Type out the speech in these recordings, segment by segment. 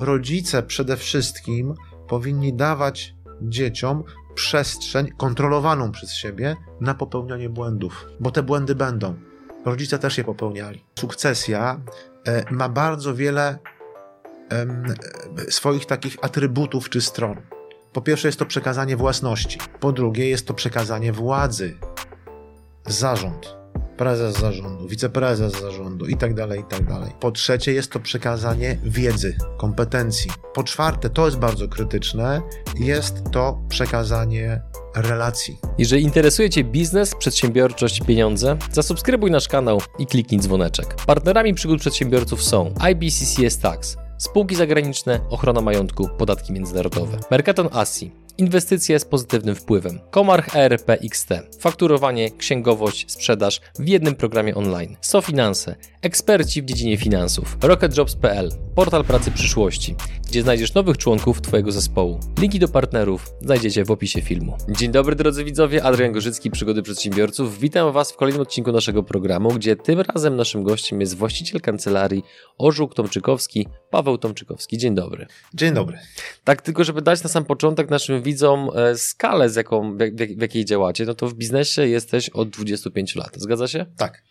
rodzice przede wszystkim powinni dawać dzieciom przestrzeń kontrolowaną przez siebie na popełnianie błędów, bo te błędy będą. Rodzice też je popełniali. Sukcesja e, ma bardzo wiele swoich takich atrybutów czy stron. Po pierwsze jest to przekazanie własności, po drugie jest to przekazanie władzy, zarząd, prezes zarządu, wiceprezes zarządu i tak dalej, i tak dalej. Po trzecie jest to przekazanie wiedzy, kompetencji. Po czwarte, to jest bardzo krytyczne, jest to przekazanie relacji. Jeżeli interesuje Cię biznes, przedsiębiorczość, pieniądze, zasubskrybuj nasz kanał i kliknij dzwoneczek. Partnerami przygód przedsiębiorców są IBCCS Tax, spółki zagraniczne, ochrona majątku, podatki międzynarodowe, Mercaton Asi, Inwestycje z pozytywnym wpływem. Komarch ERP XT. Fakturowanie, księgowość, sprzedaż w jednym programie online. SoFinanse. Eksperci w dziedzinie finansów. RocketJobs.pl. Portal pracy przyszłości, gdzie znajdziesz nowych członków Twojego zespołu. Linki do partnerów znajdziecie w opisie filmu. Dzień dobry drodzy widzowie, Adrian Gorzycki, Przygody Przedsiębiorców. Witam Was w kolejnym odcinku naszego programu, gdzie tym razem naszym gościem jest właściciel kancelarii Orzuk Tomczykowski, Paweł Tomczykowski. Dzień dobry. Dzień dobry. Tak tylko, żeby dać na sam początek naszym widzom e, skalę, z jaką, w, w jakiej działacie, no to w biznesie jesteś od 25 lat. Zgadza się? Tak.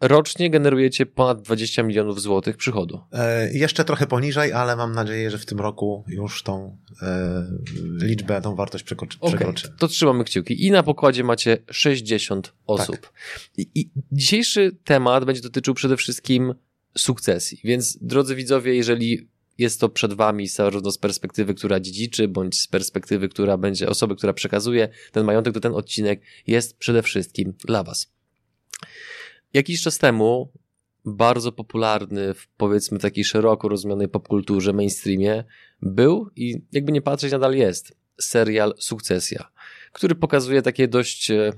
Rocznie generujecie ponad 20 milionów złotych przychodu. E, jeszcze trochę poniżej, ale mam nadzieję, że w tym roku już tą e, liczbę, tą wartość przekroczy. Okay, to trzymamy kciuki. I na pokładzie macie 60 osób. Tak. I, I dzisiejszy temat będzie dotyczył przede wszystkim sukcesji. Więc drodzy widzowie, jeżeli jest to przed wami zarówno z perspektywy, która dziedziczy, bądź z perspektywy, która będzie osoby, która przekazuje ten majątek, to ten odcinek jest przede wszystkim dla was. Jakiś czas temu bardzo popularny w powiedzmy takiej szeroko rozumianej popkulturze, mainstreamie był i jakby nie patrzeć nadal jest serial Sukcesja, który pokazuje takie dość e,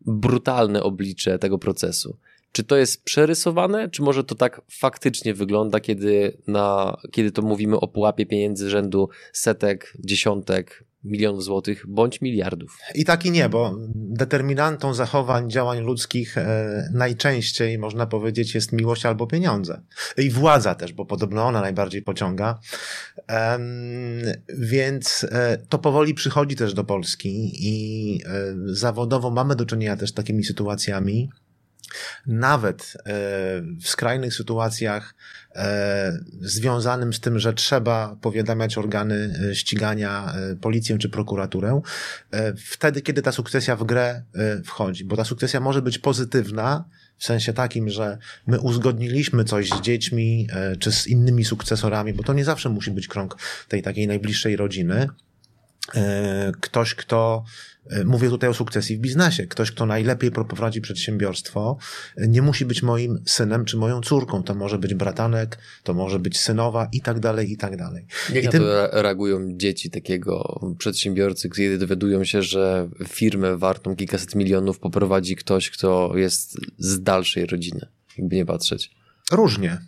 brutalne oblicze tego procesu. Czy to jest przerysowane, czy może to tak faktycznie wygląda, kiedy, na, kiedy to mówimy o pułapie pieniędzy rzędu setek, dziesiątek, milionów złotych bądź miliardów. I tak i nie, bo determinantą zachowań, działań ludzkich e, najczęściej, można powiedzieć, jest miłość albo pieniądze. I władza też, bo podobno ona najbardziej pociąga. E, więc e, to powoli przychodzi też do Polski i e, zawodowo mamy do czynienia też z takimi sytuacjami, nawet e, w skrajnych sytuacjach e, związanym z tym, że trzeba powiadamiać organy e, ścigania, policję czy prokuraturę, wtedy, kiedy ta sukcesja w grę wchodzi, bo ta sukcesja może być pozytywna, w sensie takim, że my uzgodniliśmy coś z dziećmi czy z innymi sukcesorami, bo to nie zawsze musi być krąg tej takiej najbliższej rodziny. Ktoś, kto mówię tutaj o sukcesji w biznesie. Ktoś, kto najlepiej prowadzi przedsiębiorstwo, e, nie musi być moim synem czy moją córką. To może być bratanek, to może być synowa i tak dalej, i tak dalej. Jak I ten... to reagują dzieci takiego przedsiębiorcy, kiedy dowiadują się, że firmę wartą kilkaset milionów poprowadzi ktoś, kto jest z dalszej rodziny, jakby nie patrzeć? Różnie.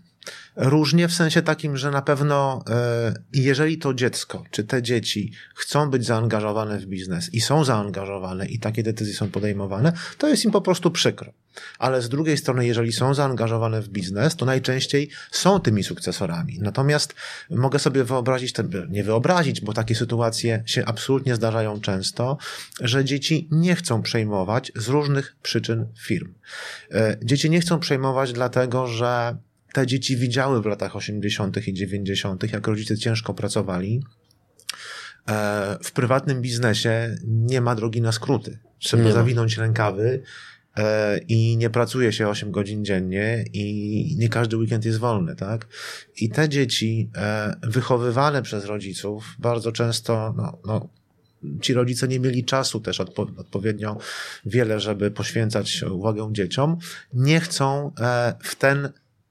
Różnie w sensie takim, że na pewno e, jeżeli to dziecko, czy te dzieci chcą być zaangażowane w biznes i są zaangażowane i takie decyzje są podejmowane, to jest im po prostu przykro. Ale z drugiej strony, jeżeli są zaangażowane w biznes, to najczęściej są tymi sukcesorami. Natomiast mogę sobie wyobrazić, nie wyobrazić, bo takie sytuacje się absolutnie zdarzają często, że dzieci nie chcą przejmować z różnych przyczyn firm. E, dzieci nie chcą przejmować dlatego, że te dzieci widziały w latach 80. i 90., jak rodzice ciężko pracowali. E, w prywatnym biznesie nie ma drogi na skróty. Trzeba nie zawinąć ma. rękawy e, i nie pracuje się 8 godzin dziennie i nie każdy weekend jest wolny, tak? I te dzieci e, wychowywane przez rodziców bardzo często, no, no ci rodzice nie mieli czasu też odpo odpowiednio wiele, żeby poświęcać uwagę dzieciom, nie chcą w ten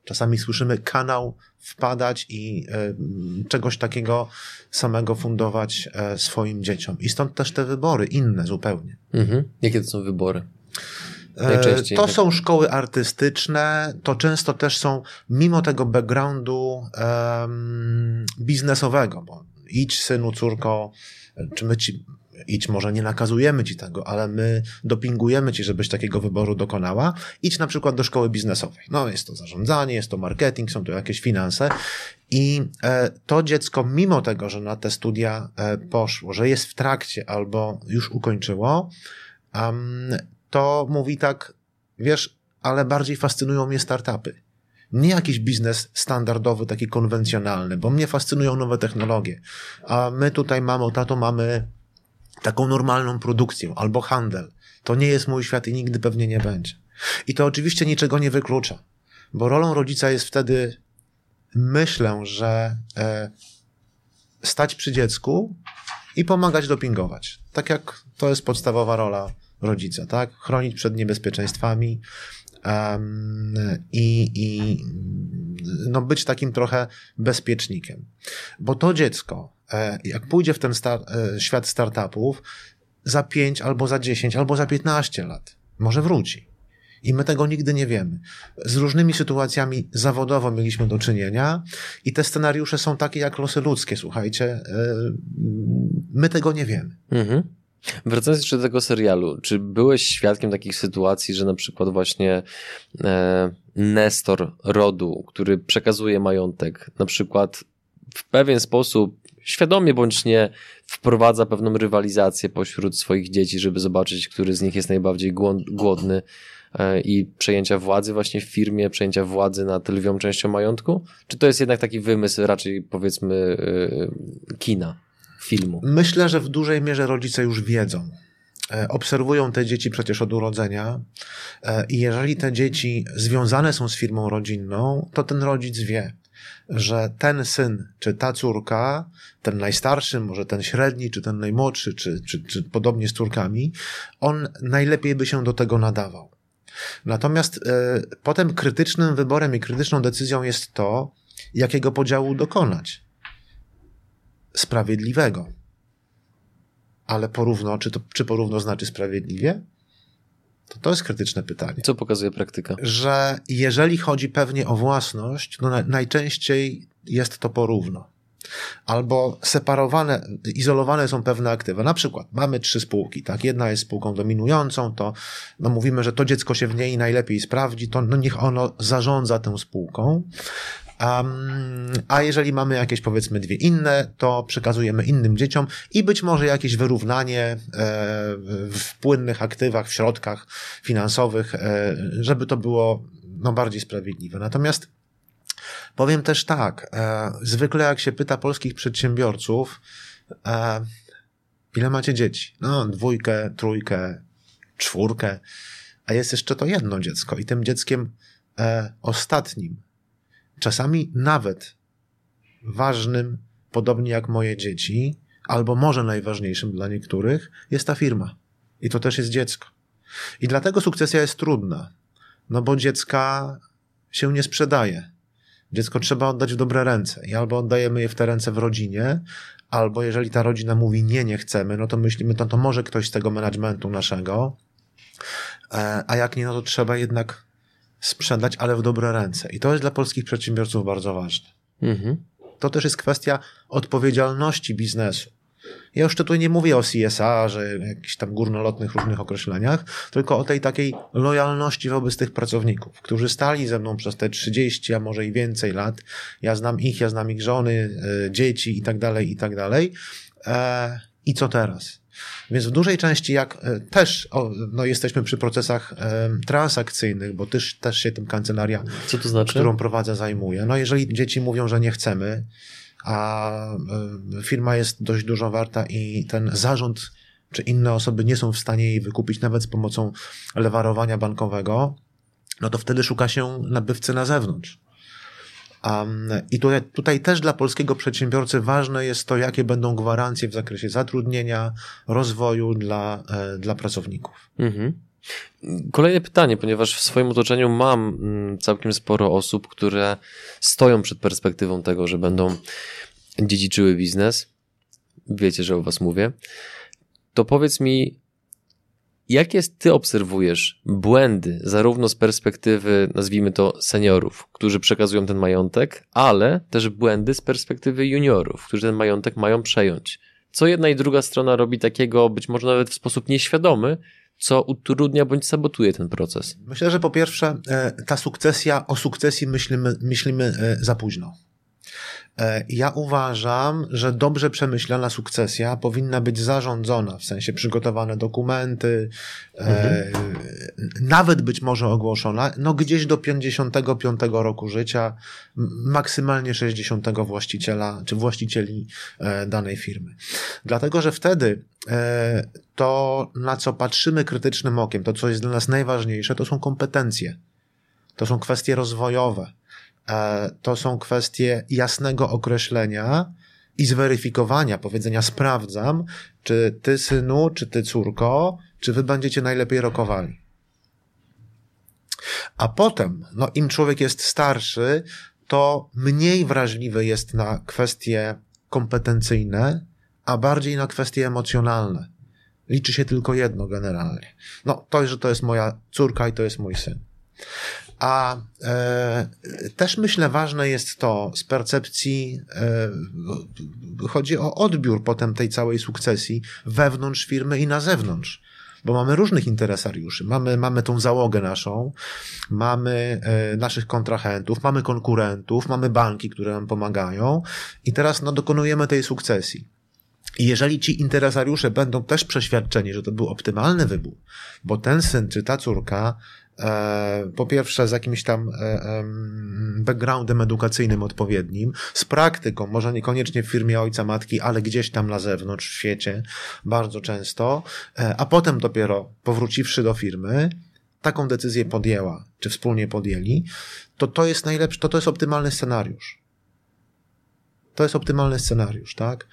Czasami słyszymy kanał wpadać i e, czegoś takiego samego fundować e, swoim dzieciom. I stąd też te wybory, inne zupełnie. Mhm. Jakie to są wybory? E, Najczęściej. To są szkoły artystyczne, to często też są, mimo tego backgroundu um, biznesowego, bo idź synu, córko, czy my ci idź, może nie nakazujemy ci tego, ale my dopingujemy ci, żebyś takiego wyboru dokonała. Idź na przykład do szkoły biznesowej. No, jest to zarządzanie, jest to marketing, są to jakieś finanse. I e, to dziecko, mimo tego, że na te studia e, poszło, że jest w trakcie albo już ukończyło, to mówi tak, wiesz, ale bardziej fascynują mnie startupy. Nie jakiś biznes standardowy, taki konwencjonalny, bo mnie fascynują nowe technologie. A my tutaj, mamo, tato, mamy taką normalną produkcję albo handel. To nie jest mój świat i nigdy pewnie nie będzie. I to oczywiście niczego nie wyklucza, bo rolą rodzica jest wtedy, myślę, że e, stać przy dziecku i pomagać dopingować. Tak jak to jest podstawowa rola rodzica, tak? Chronić przed niebezpieczeństwami um, i, i no być takim trochę bezpiecznikiem. Bo to dziecko, jak pójdzie w ten star e, świat startupów, za 5 albo za 10 albo za 15 lat może wróci. I my tego nigdy nie wiemy. Z różnymi sytuacjami zawodowo mieliśmy do czynienia i te scenariusze są takie jak losy ludzkie, słuchajcie. E, my tego nie wiemy. Mhm. Wracając jeszcze do tego serialu, czy byłeś świadkiem takich sytuacji, że na przykład właśnie e, Nestor rodu, który przekazuje majątek, na przykład w pewien sposób, świadomie bądź nie, wprowadza pewną rywalizację pośród swoich dzieci, żeby zobaczyć, który z nich jest najbardziej głodny e, i przejęcia władzy właśnie w firmie, przejęcia władzy nad lwią częścią majątku? Czy to jest jednak taki wymysł raczej powiedzmy e, kina? filmu? Myślę, że w dużej mierze rodzice już wiedzą. E, obserwują te dzieci przecież od urodzenia i jeżeli te dzieci związane są z firmą rodzinną, to ten rodzic wie, że ten syn czy ta córka, ten najstarszy, może ten średni, czy ten najmłodszy, czy, czy, czy podobnie z córkami, on najlepiej by się do tego nadawał. Natomiast y, potem krytycznym wyborem i krytyczną decyzją jest to, jakiego podziału dokonać sprawiedliwego. Ale porówno, czy, to, czy porówno znaczy sprawiedliwie? To, to jest krytyczne pytanie. Co pokazuje praktyka? Że jeżeli chodzi pewnie o własność, no na, najczęściej jest to porówno. Albo separowane, izolowane są pewne aktywa. Na przykład mamy trzy spółki, tak? Jedna jest spółką dominującą, to no mówimy, że to dziecko się w niej najlepiej sprawdzi, to no niech ono zarządza tą spółką. Um, a jeżeli mamy jakieś powiedzmy dwie inne, to przekazujemy innym dzieciom i być może jakieś wyrównanie e, w płynnych aktywach, w środkach finansowych, e, żeby to było no, bardziej sprawiedliwe. Natomiast powiem też tak, e, zwykle jak się pyta polskich przedsiębiorców, ile macie dzieci? No, dwójkę, trójkę, czwórkę, a jest jeszcze to jedno dziecko i tym dzieckiem ostatnim czasami nawet ważnym, podobnie jak moje dzieci, albo może najważniejszym dla niektórych, jest ta firma. I to też jest dziecko. I dlatego sukcesja jest trudna, no bo dziecka się nie sprzedaje. Dziecko trzeba oddać w dobre ręce i albo oddajemy je w te ręce w rodzinie, albo jeżeli ta rodzina mówi nie, nie chcemy, no to myślimy, to, to może ktoś z tego managementu naszego, e, a jak nie, no to trzeba jednak sprzedać, ale w dobre ręce. I to jest dla polskich przedsiębiorców bardzo ważne. Mhm. To też jest kwestia odpowiedzialności biznesu. Ja już tutaj nie mówię o CSA, że jakichś tam górnolotnych różnych określeniach, tylko o tej takiej lojalności wobec tych pracowników, którzy stali ze mną przez te 30, a może i więcej lat. Ja znam ich, ja znam ich żony, y, dzieci i tak dalej, i tak dalej. E, I co teraz? Więc w dużej części, jak e, też o, no, jesteśmy przy procesach e, transakcyjnych, bo też, też się tym kancelaria, Co to znaczy? którą prowadzę, zajmuje. No jeżeli dzieci mówią, że nie chcemy, a e, firma jest dość dużo warta i ten zarząd czy inne osoby nie są w stanie jej wykupić nawet z pomocą lewarowania bankowego, no to wtedy szuka się nabywcy na zewnątrz. Um, I tutaj, tutaj też dla polskiego przedsiębiorcy ważne jest to, jakie będą gwarancje w zakresie zatrudnienia, rozwoju dla, e, dla pracowników. Mhm. Kolejne pytanie, ponieważ w swoim otoczeniu mam mm, całkiem sporo osób, które stoją przed perspektywą tego, że będą dziedziczyły biznes. Wiecie, że o Was mówię. To powiedz mi, Jakie ty obserwujesz błędy, zarówno z perspektywy, nazwijmy to, seniorów, którzy przekazują ten majątek, ale też błędy z perspektywy juniorów, którzy ten majątek mają przejąć? co jedna i druga strona robi takiego, być może nawet w sposób nieświadomy, co utrudnia bądź sabotuje ten proces? Myślę, że po pierwsze, e, ta sukcesja, o sukcesji myślimy, myślimy e, za późno. E, ja uważam, że dobrze przemyślana sukcesja powinna być zarządzona, w sensie przygotowane dokumenty, mhm. e, nawet być może ogłoszona, no gdzieś do 55 roku życia, maksymalnie 60 właściciela czy właścicieli e, danej firmy. Dlatego, że wtedy e, to, na co patrzymy krytycznym okiem, to co jest dla nas najważniejsze, to są kompetencje. To są kwestie rozwojowe E, to są kwestie jasnego określenia i zweryfikowania, powiedzenia sprawdzam, czy ty synu, czy ty córko, czy wy będziecie najlepiej rokowali. A potem, no im człowiek jest starszy, to mniej wrażliwy jest na kwestie kompetencyjne, a bardziej na kwestie emocjonalne. Liczy się tylko jedno generalnie. No, to, że to jest moja córka i to jest mój syn. A e, też myślę, ważne jest to z percepcji, e, chodzi o odbiór potem tej całej sukcesji wewnątrz firmy i na zewnątrz. Bo mamy różnych interesariuszy. Mamy, mamy tą załogę naszą, mamy e, naszych kontrahentów, mamy konkurentów, mamy banki, które nam pomagają i teraz no, dokonujemy tej sukcesji. I jeżeli ci interesariusze będą też przeświadczeni, że to był optymalny wybór, bo ten syn czy ta córka po pierwsze z jakimś tam e, backgroundem edukacyjnym odpowiednim, z praktyką, może niekoniecznie w firmie ojca, matki, ale gdzieś tam na zewnątrz, w świecie, bardzo często, e, a potem dopiero powróciwszy do firmy, taką decyzję podjęła, czy wspólnie podjęli, to to jest najlepszy, to to jest optymalny scenariusz. To jest optymalny scenariusz, tak?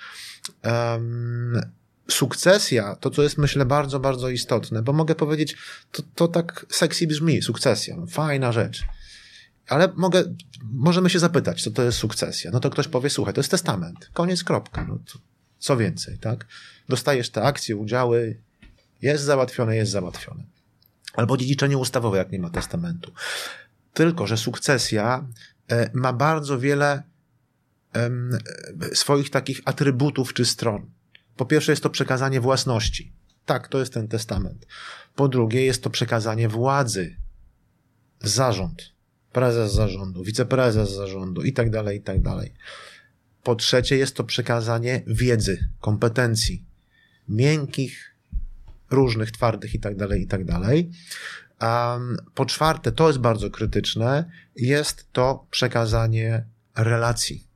Sukcesja, to co jest myślę bardzo, bardzo istotne, bo mogę powiedzieć, to, to tak sexy brzmi, sukcesja, no, fajna rzecz. Ale mogę, możemy się zapytać, co to jest sukcesja. No to ktoś powie, słuchaj, to jest testament. Koniec, kropka. No to, co więcej, tak? Dostajesz te akcje, udziały, jest załatwione, jest załatwione. Albo dziedziczenie ustawowe, jak nie ma testamentu. Tylko, że sukcesja e, ma bardzo wiele e, swoich takich atrybutów czy stron. Po pierwsze jest to przekazanie własności. Tak, to jest ten testament. Po drugie jest to przekazanie władzy. Zarząd. Prezes zarządu, wiceprezes zarządu i tak dalej, i tak dalej. Po trzecie jest to przekazanie wiedzy, kompetencji. Miękkich, różnych, twardych i tak dalej, i tak dalej. Po czwarte, to jest bardzo krytyczne, jest to przekazanie relacji.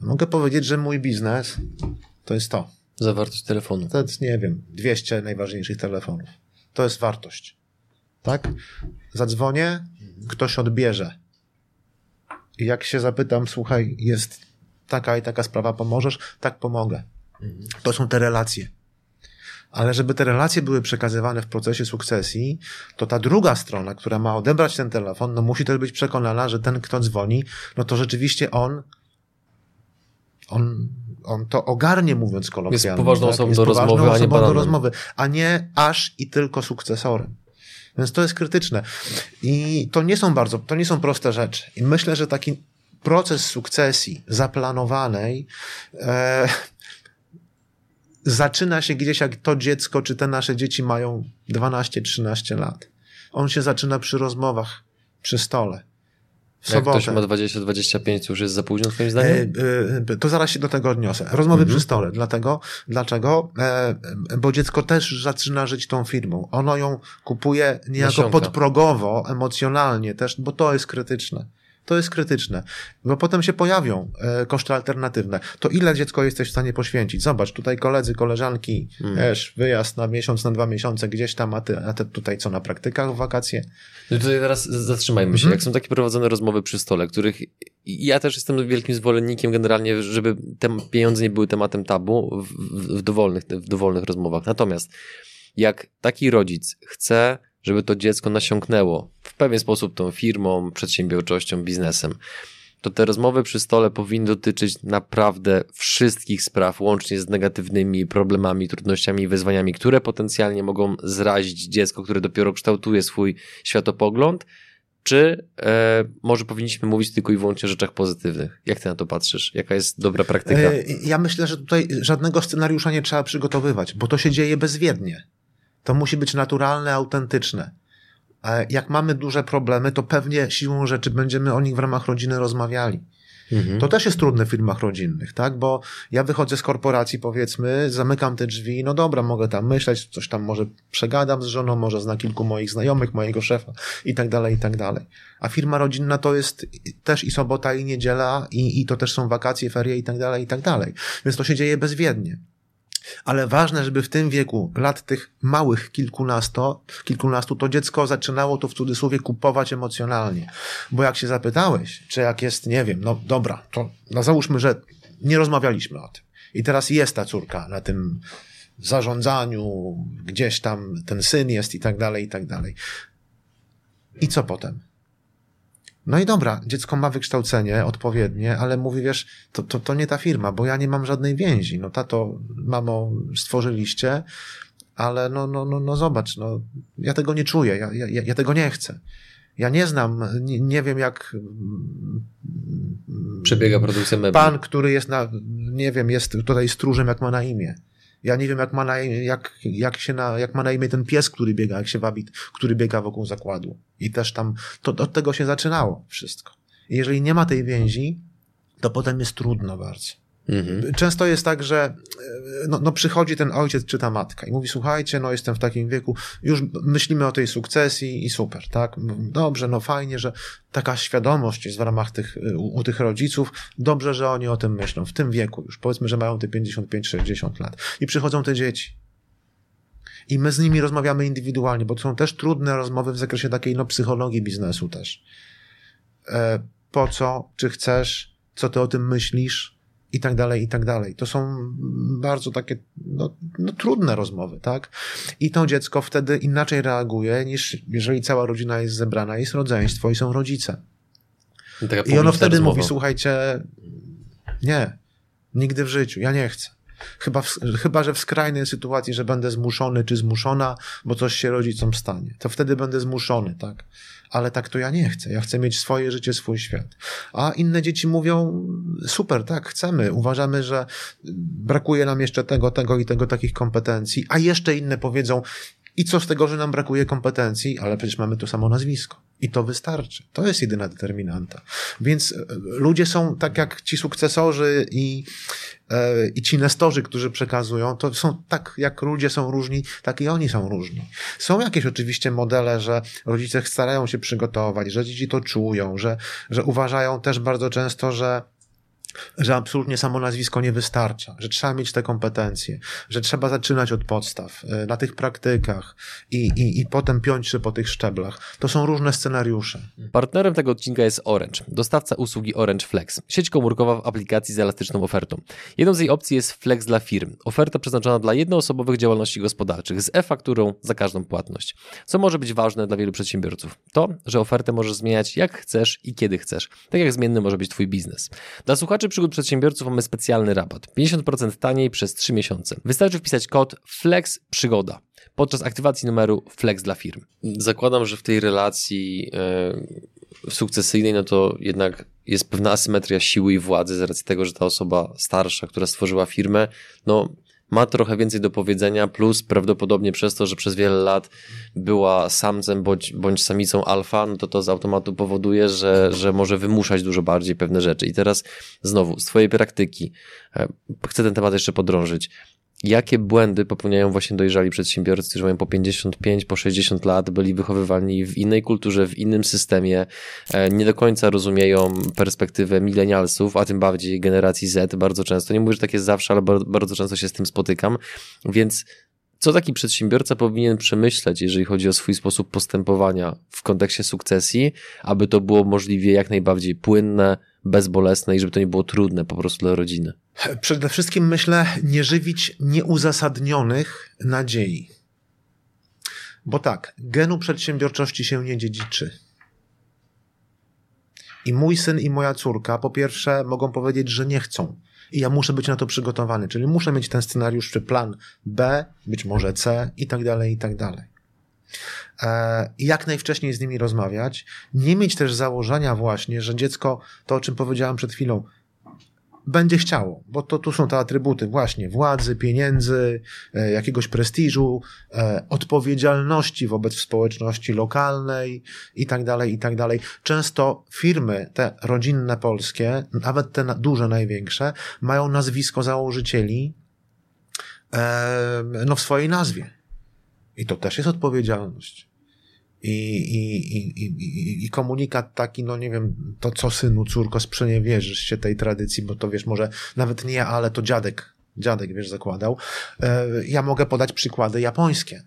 Mogę powiedzieć, że mój biznes to jest to. Zawartość telefonu. To jest, nie wiem, 200 najważniejszych telefonów. To jest wartość. Tak? Zadzwonię, ktoś odbierze. I jak się zapytam, słuchaj, jest taka i taka sprawa, pomożesz? Tak, pomogę. To są te relacje. Ale żeby te relacje były przekazywane w procesie sukcesji, to ta druga strona, która ma odebrać ten telefon, no musi też być przekonana, że ten, kto dzwoni, no to rzeczywiście on, on on to ogarnie, mówiąc kolokwialnie. Jest poważną tak? osobą, do, rozmowy, a nie do rozmowy, a nie aż i tylko sukcesorem. Więc to jest krytyczne. I to nie są bardzo, to nie są proste rzeczy. I myślę, że taki proces sukcesji zaplanowanej e, zaczyna się gdzieś, jak to dziecko, czy te nasze dzieci mają 12-13 lat. On się zaczyna przy rozmowach, przy stole. Jak ktoś ma 20-25, to już jest za późno, twoim zdaniem? E, e, to zaraz się do tego odniosę. Rozmowy mhm. przy stole. Dlatego, dlaczego? E, bo dziecko też zaczyna żyć tą firmą. Ono ją kupuje niejako Nasiąka. podprogowo, emocjonalnie też, bo to jest krytyczne. To jest krytyczne, bo potem się pojawią e, koszty alternatywne. To ile dziecko jesteś w stanie poświęcić? Zobacz, tutaj koledzy, koleżanki, hmm. wiesz, wyjazd na miesiąc, na dwa miesiące gdzieś tam, a ty, a ty tutaj co, na praktykach w wakacje? No tutaj teraz zatrzymajmy się. Hmm. Jak są takie prowadzone rozmowy przy stole, których ja też jestem wielkim zwolennikiem generalnie, żeby te pieniądze nie były tematem tabu w, w, dowolnych, w dowolnych rozmowach. Natomiast jak taki rodzic chce żeby to dziecko nasiąknęło w pewien sposób tą firmą, przedsiębiorczością, biznesem, to te rozmowy przy stole powinny dotyczyć naprawdę wszystkich spraw, łącznie z negatywnymi problemami, trudnościami i wyzwaniami, które potencjalnie mogą zrazić dziecko, które dopiero kształtuje swój światopogląd czy e, może powinniśmy mówić tylko i wyłącznie o rzeczach pozytywnych? Jak ty na to patrzysz? Jaka jest dobra praktyka? E, ja myślę, że tutaj żadnego scenariusza nie trzeba przygotowywać, bo to się dzieje bezwiednie. To musi być naturalne, autentyczne. Jak mamy duże problemy, to pewnie siłą rzeczy będziemy o nich w ramach rodziny rozmawiali. Mhm. To też jest trudne w firmach rodzinnych, tak? Bo ja wychodzę z korporacji, powiedzmy, zamykam te drzwi, no dobra, mogę tam myśleć, coś tam może przegadam z żoną, może zna kilku moich znajomych, mojego szefa i tak dalej, i tak dalej. A firma rodzinna to jest też i sobota, i niedziela, i, i to też są wakacje, ferie i tak dalej, i tak dalej. Więc to się dzieje bezwiednie. Ale ważne, żeby w tym wieku, lat tych małych kilkunastu, kilkunastu, to dziecko zaczynało to w cudzysłowie kupować emocjonalnie. Bo jak się zapytałeś, czy jak jest, nie wiem, no dobra, to no załóżmy, że nie rozmawialiśmy o tym. I teraz jest ta córka na tym zarządzaniu, gdzieś tam ten syn jest i tak dalej, i tak dalej. I co potem? No i dobra, dziecko ma wykształcenie odpowiednie, ale mówi, wiesz, to, to, to nie ta firma, bo ja nie mam żadnej więzi. No tato, mamo, stworzyliście, ale no, no, no, no zobacz, no, ja tego nie czuję, ja, ja, ja tego nie chcę. Ja nie znam, nie, nie wiem jak przebiega produkcja mebli. Pan, który jest na, nie wiem, jest tutaj stróżem, jak ma na imię. Ja nie wiem, jak ma na, jak, jak się na, jak ma na imię ten pies, który biega, jak się wabi, który biega wokół zakładu. I też tam, to od tego się zaczynało wszystko. I jeżeli nie ma tej więzi, to potem jest trudno bardzo. Mhm. Często jest tak, że e, no, no, przychodzi ten ojciec czy ta matka i mówi, słuchajcie, no jestem w takim wieku, już myślimy o tej sukcesji i super, tak? Dobrze, no fajnie, że taka świadomość jest w ramach tych, u, u tych rodziców, dobrze, że oni o tym myślą, w tym wieku już, powiedzmy, że mają te 55-60 lat i przychodzą te dzieci. I my z nimi rozmawiamy indywidualnie, bo to są też trudne rozmowy w zakresie takiej no, psychologii biznesu też. E, po co, czy chcesz, co ty o tym myślisz, i tak dalej, i tak dalej. To są bardzo takie no, no, trudne rozmowy, tak? I to dziecko wtedy inaczej reaguje niż jeżeli cała rodzina jest zebrana, jest rodzeństwo i są rodzice. I ono wtedy rozmowa. mówi, słuchajcie, nie, nigdy w życiu, ja nie chcę. Chyba, w, chyba, że w skrajnej sytuacji, że będę zmuszony czy zmuszona, bo coś się rodzicom stanie, to wtedy będę zmuszony, tak? Ale tak to ja nie chcę. Ja chcę mieć swoje życie, swój świat. A inne dzieci mówią, super, tak, chcemy. Uważamy, że brakuje nam jeszcze tego, tego i tego takich kompetencji, a jeszcze inne powiedzą, i co z tego, że nam brakuje kompetencji, ale przecież mamy to samo nazwisko. I to wystarczy. To jest jedyna determinanta. Więc e, ludzie są tak jak ci sukcesorzy i, e, i ci nestorzy, którzy przekazują, to są tak jak ludzie są różni, tak i oni są różni. Są jakieś oczywiście modele, że rodzice starają się przygotować, że dzieci to czują, że, że uważają też bardzo często, że że absolutnie samo nazwisko nie wystarcza, że trzeba mieć te kompetencje, że trzeba zaczynać od podstaw, e, na tych praktykach i, i, i potem piąć się po tych szczeblach. To są różne scenariusze. Partnerem tego odcinka jest Orange, dostawca usługi Orange Flex, sieć komórkowa w aplikacji z elastyczną ofertą. Jedną z jej opcji jest Flex dla firm, oferta przeznaczona dla jednoosobowych działalności gospodarczych z e-fakturą za każdą płatność. Co może być ważne dla wielu przedsiębiorców? To, że ofertę możesz zmieniać jak chcesz i kiedy chcesz, tak jak zmienny może być Twój biznes. Dla słuchaczy słuchaczy przygód przedsiębiorców mamy specjalny rabat. 50% taniej przez 3 miesiące. Wystarczy wpisać kod FLEX PRzyGODA podczas aktywacji numeru FLEX dla firm. Zakładam, że w tej relacji yy, sukcesyjnej, no to jednak jest pewna asymetria siły i władzy z racji tego, że ta osoba starsza, która stworzyła firmę, no ma trochę więcej do powiedzenia, plus prawdopodobnie przez to, że przez wiele lat była samcem bądź, bądź samicą alfa, no to to z automatu powoduje, że, że może wymuszać dużo bardziej pewne rzeczy. I teraz znowu, z Twojej praktyki, e, chcę ten temat jeszcze podrążyć jakie błędy popełniają właśnie dojrzali przedsiębiorcy, którzy mają po 55, po 60 lat, byli wychowywani w innej kulturze, w innym systemie, e, nie do końca rozumieją perspektywę milenialsów, a tym bardziej generacji Z bardzo często. Nie mówię, że tak jest zawsze, ale bardzo często się z tym spotykam, więc co taki przedsiębiorca powinien przemyśleć, jeżeli chodzi o swój sposób postępowania w kontekście sukcesji, aby to było możliwie jak najbardziej płynne, bezbolesne i żeby to nie było trudne po prostu dla rodziny? Przede wszystkim myślę, nie żywić nieuzasadnionych nadziei. Bo tak, genu przedsiębiorczości się nie dziedziczy. I mój syn i moja córka, po pierwsze, mogą powiedzieć, że nie chcą. I ja muszę być na to przygotowany, czyli muszę mieć ten scenariusz czy plan B, być może C i tak dalej, i tak dalej. e, jak najwcześniej z nimi rozmawiać, nie mieć też założenia właśnie, że dziecko, to o czym powiedziałem przed chwilą, będzie chciało, bo to tu są te atrybuty właśnie władzy, pieniędzy, e, jakiegoś prestiżu, e, odpowiedzialności wobec społeczności lokalnej i tak dalej, i tak dalej. Często firmy te rodzinne polskie, nawet te duże, największe, mają nazwisko założycieli e, no w swojej nazwie. I to też jest odpowiedzialność. I, i, i, i, komunikat taki, no nie wiem, to co synu, córko, sprzeniewierzysz się tej tradycji, bo to wiesz, może nawet nie ja, ale to dziadek, dziadek, wiesz, zakładał. E, ja mogę podać przykłady japońskie.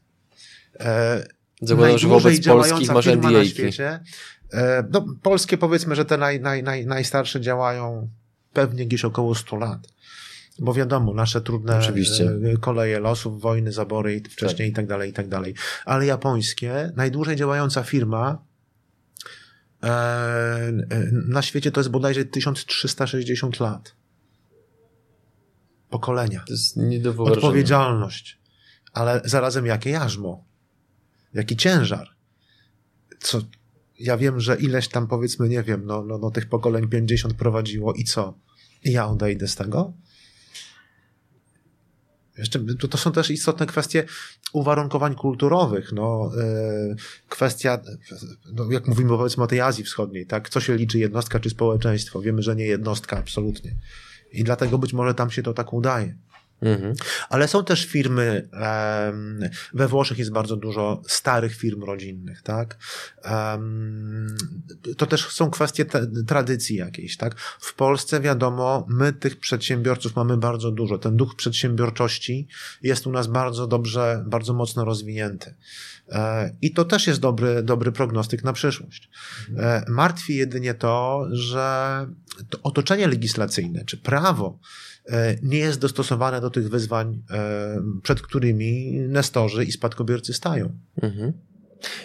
E, Zakładam, że wobec polskich masz na świecie. E, no, polskie powiedzmy, że te naj, naj, naj, najstarsze działają pewnie gdzieś około 100 lat bo wiadomo, nasze trudne Oczywiście. E, koleje losów, wojny, zabory wcześniej tak. i tak dalej, i tak dalej. Ale japońskie, najdłużej działająca firma e, e, na świecie to jest bodajże 1360 lat. Pokolenia. To jest nie do wyobrażenia. Odpowiedzialność. Ale zarazem jakie jarzmo. Jaki ciężar. Co, ja wiem, że ileś tam powiedzmy, nie wiem, no, no, no tych pokoleń 50 prowadziło i co? I ja odejdę z tego? Jeszcze, to, to są też istotne kwestie uwarunkowań kulturowych. No, e, kwestia, no, jak mówimy powiedzmy o tej Azji Wschodniej, tak? Co się liczy, jednostka czy społeczeństwo? Wiemy, że nie jednostka, absolutnie. I dlatego być może tam się to tak udaje. Mhm. Ale są też firmy, we Włoszech jest bardzo dużo starych firm rodzinnych, tak? To też są kwestie tradycji jakiejś, tak? W Polsce wiadomo, my tych przedsiębiorców mamy bardzo dużo. Ten duch przedsiębiorczości jest u nas bardzo dobrze, bardzo mocno rozwinięty. E, I to też jest dobry, dobry prognostyk na przyszłość. E, martwi jedynie to, że to otoczenie legislacyjne, czy prawo, E, nie jest dostosowane do tych wyzwań, przed którymi nestorzy i spadkobiercy stają. Mhm.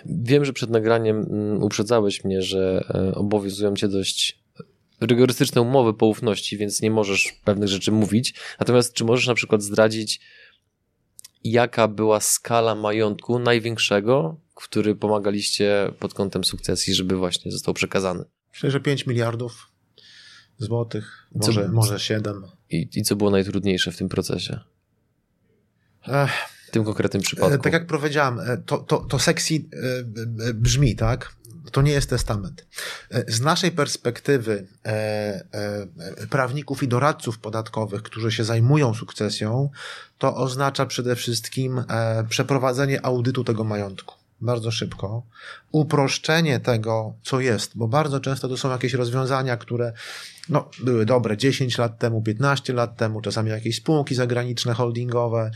Wiem, że przed nagraniem mm, uprzedzałeś mnie, że obowiązują cię dość rygorystyczne umowy poufności, więc nie możesz pewnych rzeczy mówić. Natomiast czy możesz na przykład zdradzić, jaka była skala majątku największego, który pomagaliście pod kątem sukcesji, żeby właśnie został przekazany? Myślę, że 5 miliardów złotych, może, co, może 7. I, I co było najtrudniejsze w tym procesie? Ech, w tym konkretnym przypadku. Tak jak powiedziałem, e, to, to, to sexy e, e, brzmi, tak? To nie jest testament. Z naszej perspektywy prawników i doradców podatkowych, którzy się zajmują sukcesją, to oznacza przede wszystkim przeprowadzenie audytu tego majątku bardzo szybko, uproszczenie tego, co jest, bo bardzo często to są jakieś rozwiązania, które no, były dobre 10 lat temu, 15 lat temu, czasami jakieś spółki zagraniczne, holdingowe,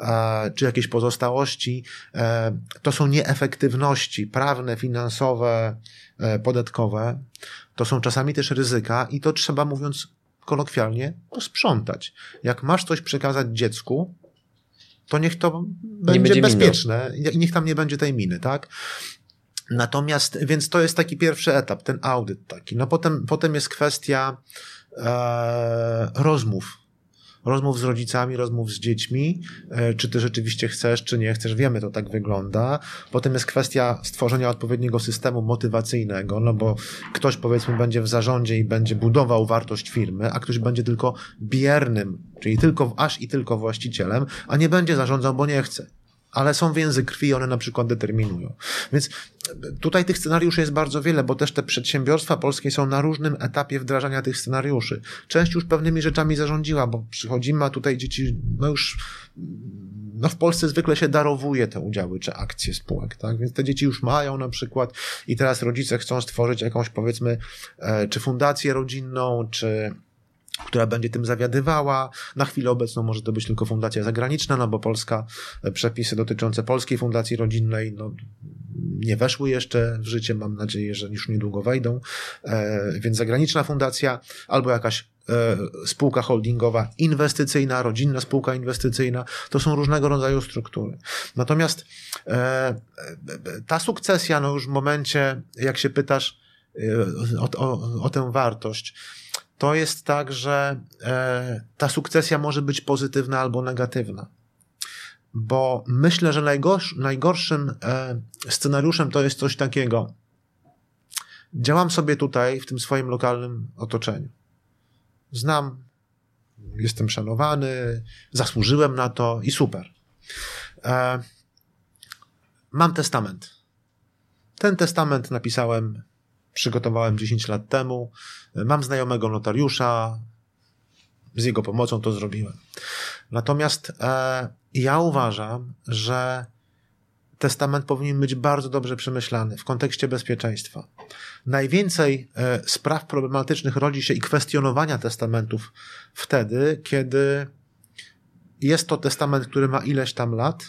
e, czy jakieś pozostałości. E, to są nieefektywności prawne, finansowe, e, podatkowe. To są czasami też ryzyka i to trzeba, mówiąc kolokwialnie, posprzątać. Jak masz coś przekazać dziecku, to niech to będzie, będzie bezpieczne i niech tam nie będzie tej miny, tak? Natomiast, więc to jest taki pierwszy etap, ten audyt taki. No potem, potem jest kwestia e, rozmów. Rozmów z rodzicami, rozmów z dziećmi, e, czy ty rzeczywiście chcesz, czy nie chcesz, wiemy, to tak wygląda. Potem jest kwestia stworzenia odpowiedniego systemu motywacyjnego, no bo ktoś powiedzmy będzie w zarządzie i będzie budował wartość firmy, a ktoś będzie tylko biernym, czyli tylko aż i tylko właścicielem, a nie będzie zarządzał, bo nie chce ale są więzy krwi i one na przykład determinują. Więc tutaj tych scenariuszy jest bardzo wiele, bo też te przedsiębiorstwa polskie są na różnym etapie wdrażania tych scenariuszy. Część już pewnymi rzeczami zarządziła, bo przychodzimy, a tutaj dzieci, no już, no w Polsce zwykle się darowuje te udziały czy akcje spółek, tak? Więc te dzieci już mają na przykład i teraz rodzice chcą stworzyć jakąś powiedzmy, e, czy fundację rodzinną, czy która będzie tym zawiadywała. Na chwilę obecną może to być tylko fundacja zagraniczna, no bo Polska, e, przepisy dotyczące Polskiej Fundacji Rodzinnej, no, nie weszły jeszcze w życie, mam nadzieję, że już niedługo wejdą, e, więc zagraniczna fundacja albo jakaś e, spółka holdingowa inwestycyjna, rodzinna spółka inwestycyjna, to są różnego rodzaju struktury. Natomiast ta sukcesja, no już w momencie, jak się pytasz o, o, o tę wartość, to jest tak, że e, ta sukcesja może być pozytywna albo negatywna. bo myślę, że najgorsz, najgorszym e, scenariuszem to jest coś takiego. Działam sobie tutaj, w tym swoim lokalnym otoczeniu. Znam, jestem szanowany, zasłużyłem na to i super. E, mam testament. Ten testament napisałem, przygotowałem 10 lat temu. Mam znajomego notariusza, z jego pomocą to zrobiłem. Natomiast e, ja uważam, że testament powinien być bardzo dobrze przemyślany w kontekście bezpieczeństwa. Najwięcej e, spraw problematycznych rodzi się i kwestionowania testamentów wtedy, kiedy jest to testament, który ma ileś tam lat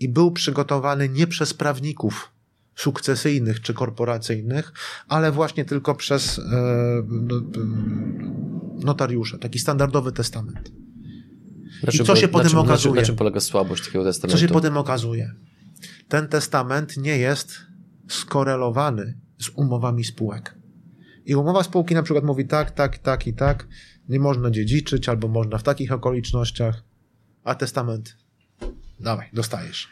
i był przygotowany nie przez prawników sukcesyjnych czy korporacyjnych, ale właśnie tylko przez e, no, notariusza. Taki standardowy testament. I co się potem okazuje? na czym polega słabość takiego testamentu? Co się potem okazuje? Ten testament nie jest skorelowany z umowami spółek. I umowa spółki na przykład mówi tak, tak, tak i tak, nie można dziedziczyć, albo można w takich okolicznościach, a testament dawaj, dostajesz.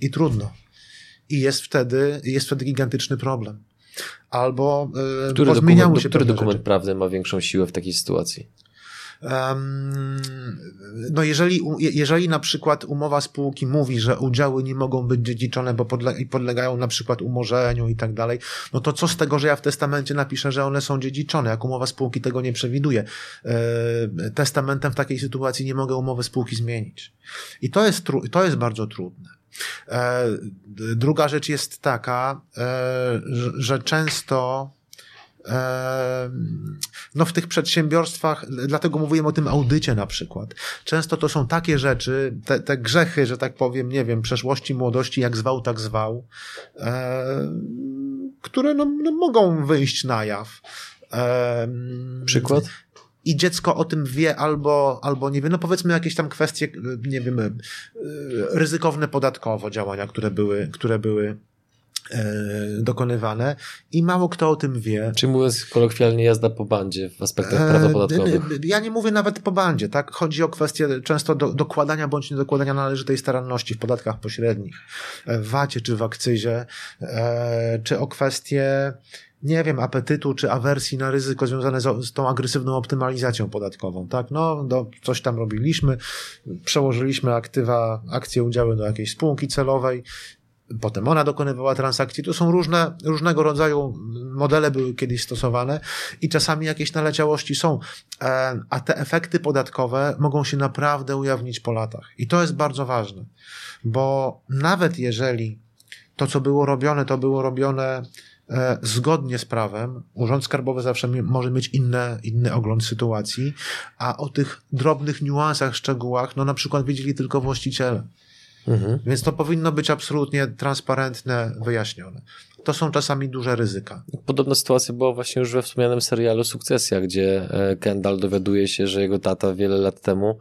I trudno. I jest wtedy, jest wtedy gigantyczny problem. Albo yy, Który, pozmieniały dokument, się który dokument rzeczy. prawny ma większą siłę w takiej sytuacji? No jeżeli, jeżeli na przykład umowa spółki mówi, że udziały nie mogą być dziedziczone, bo podlegają na przykład umorzeniu i tak dalej, no to co z tego, że ja w testamencie napiszę, że one są dziedziczone, jak umowa spółki tego nie przewiduje. E, testamentem w takiej sytuacji nie mogę umowy spółki zmienić. I to jest, to jest bardzo trudne. E, druga rzecz jest taka, e, że, często e, no w tych przedsiębiorstwach, dlatego mówiłem o tym audycie na przykład. Często to są takie rzeczy, te, te grzechy, że tak powiem, nie wiem, przeszłości, młodości, jak zwał, tak zwał, które no, no, mogą wyjść na jaw. Przykład? I dziecko o tym wie albo, albo nie wie, no powiedzmy jakieś tam kwestie, nie wiem, e, ryzykowne podatkowo działania, które były, które były dokonywane i mało kto o tym wie. Czy mówiąc kolokwialnie jazda po bandzie w aspektach E, prawdopodatkowych? Ja nie mówię nawet po bandzie, tak? Chodzi o kwestię często do, dokładania bądź niedokładania należytej staranności w podatkach pośrednich, e, w VAT-ie czy w akcyzie, e, czy o kwestię, nie wiem, apetytu czy awersji na ryzyko związane z, z tą agresywną optymalizacją podatkową, tak? No, do, coś tam robiliśmy, przełożyliśmy aktywa, akcje, udziały do jakiejś spółki celowej, Potem ona dokonywała transakcji. To są różne, różnego rodzaju modele były kiedyś stosowane i czasami jakieś naleciałości są, E, a te efekty podatkowe mogą się naprawdę ujawnić po latach. I to jest bardzo ważne, bo nawet jeżeli to, co było robione, to było robione e, zgodnie z prawem, Urząd Skarbowy zawsze może mieć inne, inny ogląd sytuacji, a o tych drobnych niuansach, szczegółach, no na przykład wiedzieli tylko właściciele. Mhm. Więc to powinno być absolutnie transparentne, wyjaśnione. To są czasami duże ryzyka. Podobna sytuacja była właśnie już we wspomnianym serialu Sukcesja, gdzie e, Kendall dowiaduje się, że jego tata wiele lat temu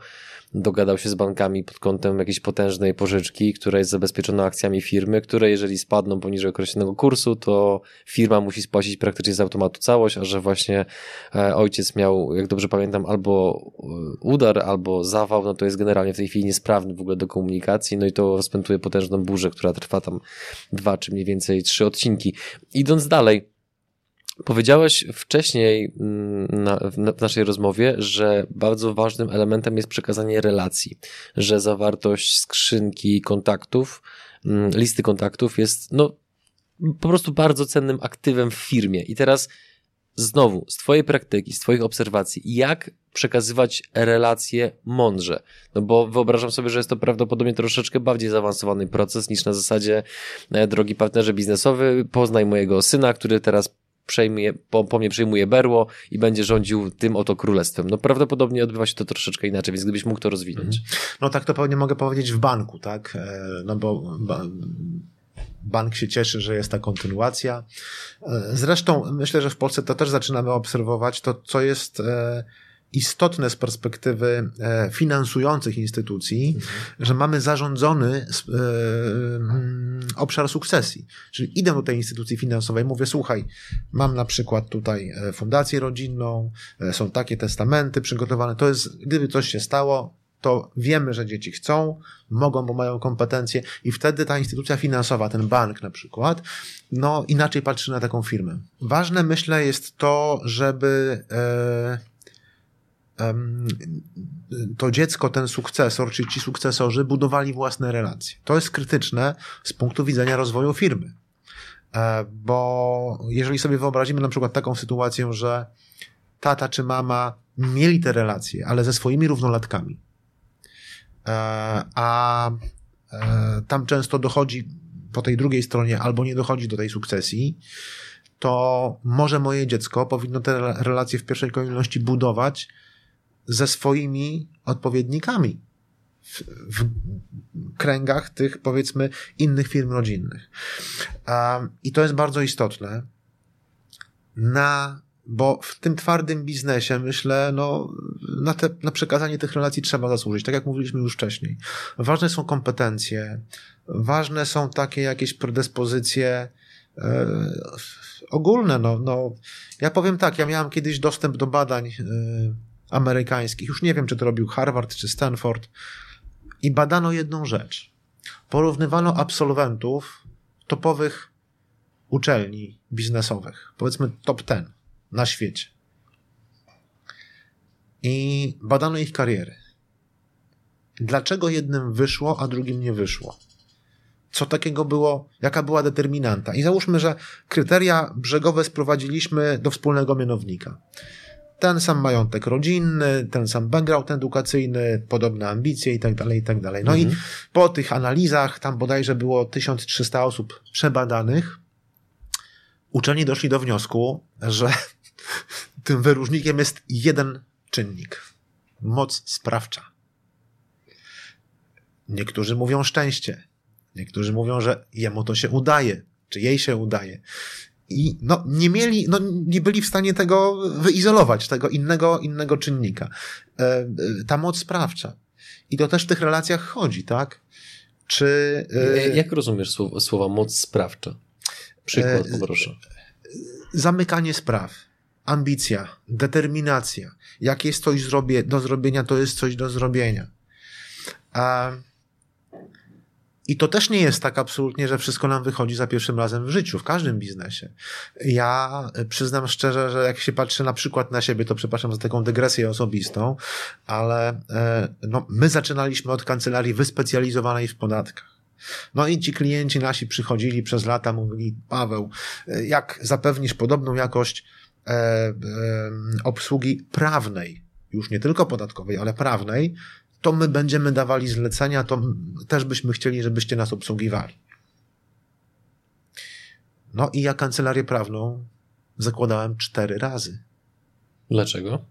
dogadał się z bankami pod kątem jakiejś potężnej pożyczki, która jest zabezpieczona akcjami firmy, które jeżeli spadną poniżej określonego kursu, to firma musi spłacić praktycznie z automatu całość, a że właśnie e, ojciec miał, jak dobrze pamiętam, albo e, udar, albo zawał, no to jest generalnie w tej chwili niesprawny w ogóle do komunikacji, no i to rozpętuje potężną burzę, która trwa tam dwa czy mniej więcej trzy odcinki. Idąc dalej, Powiedziałeś wcześniej mm, na, w, na- w naszej rozmowie, że bardzo ważnym elementem jest przekazanie relacji, że zawartość skrzynki kontaktów, mm, listy kontaktów jest no, po prostu bardzo cennym aktywem w firmie. I teraz znowu, z Twojej praktyki, z Twoich obserwacji, jak przekazywać relacje mądrze? No bo wyobrażam sobie, że jest to prawdopodobnie troszeczkę bardziej zaawansowany proces niż na zasadzie, e, drogi partnerze biznesowy, poznaj mojego syna, który teraz przejmuje, po, po mnie przejmuje berło i będzie rządził tym oto królestwem. No prawdopodobnie odbywa się to troszeczkę inaczej, więc gdybyś mógł to rozwinąć. No tak to pewnie mogę powiedzieć w banku, tak? E, No bo ba bank się cieszy, że jest ta kontynuacja. E, Zresztą myślę, że w Polsce to też zaczynamy obserwować to, co jest e, istotne z perspektywy e, finansujących instytucji, że mamy zarządzony e, obszar sukcesji. Czyli idę do tej instytucji finansowej, mówię, słuchaj, mam na przykład tutaj e, fundację rodzinną, są takie testamenty przygotowane, to jest, gdyby coś się stało, to wiemy, że dzieci chcą, mogą, bo mają kompetencje i wtedy ta instytucja finansowa, ten bank na przykład, no inaczej patrzy na taką firmę. Ważne myślę jest to, żeby e, to dziecko, ten sukcesor, czy ci sukcesorzy budowali własne relacje. To jest krytyczne z punktu widzenia rozwoju firmy. E, bo jeżeli sobie wyobrazimy na przykład taką sytuację, że tata czy mama mieli te relacje, ale ze swoimi równolatkami, e, a e, tam często dochodzi po tej drugiej stronie albo nie dochodzi do tej sukcesji, to może moje dziecko powinno te relacje w pierwszej kolejności budować ze swoimi odpowiednikami w, w kręgach tych, powiedzmy, innych firm rodzinnych. I to jest bardzo istotne. Na, bo w tym twardym biznesie, myślę, no, na, te, na przekazanie tych relacji trzeba zasłużyć, tak jak mówiliśmy już wcześniej. Ważne są kompetencje, ważne są takie jakieś predyspozycje, e, ogólne, no, no, ja powiem tak, ja miałem kiedyś dostęp do badań, e, amerykańskich. Już nie wiem, czy to robił Harvard czy Stanford. I badano jedną rzecz. Porównywano absolwentów topowych uczelni biznesowych, powiedzmy top 10 na świecie. I badano ich kariery. Dlaczego jednym wyszło, a drugim nie wyszło? Co takiego było, jaka była determinanta? I załóżmy, że kryteria brzegowe sprowadziliśmy do wspólnego mianownika ten sam majątek rodzinny, ten sam background edukacyjny, podobne ambicje i tak dalej, i tak dalej. No mhm. i po tych analizach, tam bodajże było 1300 osób przebadanych, uczeni doszli do wniosku, że tym wyróżnikiem jest jeden czynnik. Moc sprawcza. Niektórzy mówią szczęście. Niektórzy mówią, że jemu to się udaje, czy jej się udaje i no, nie mieli, no, nie byli w stanie tego wyizolować, tego innego, innego czynnika. E, e, ta moc sprawcza. I to też w tych relacjach chodzi, tak? Czy. E, Jak rozumiesz słowa, słowa moc sprawcza? Przykład, poproszę. Zamykanie spraw, ambicja, determinacja. Jak jest coś zrobię, do zrobienia, to jest coś do zrobienia. A i to też nie jest tak absolutnie, że wszystko nam wychodzi za pierwszym razem w życiu, w każdym biznesie. Ja przyznam szczerze, że jak się patrzy na przykład na siebie, to przepraszam za taką dygresję osobistą, ale e, no, my zaczynaliśmy od kancelarii wyspecjalizowanej w podatkach. No i ci klienci nasi przychodzili przez lata, mówili, Paweł, e, jak zapewnisz podobną jakość e, e, obsługi prawnej, już nie tylko podatkowej, ale prawnej, to my będziemy dawali zlecenia, to też byśmy chcieli, żebyście nas obsługiwali. No i ja kancelarię prawną zakładałem cztery razy. Dlaczego?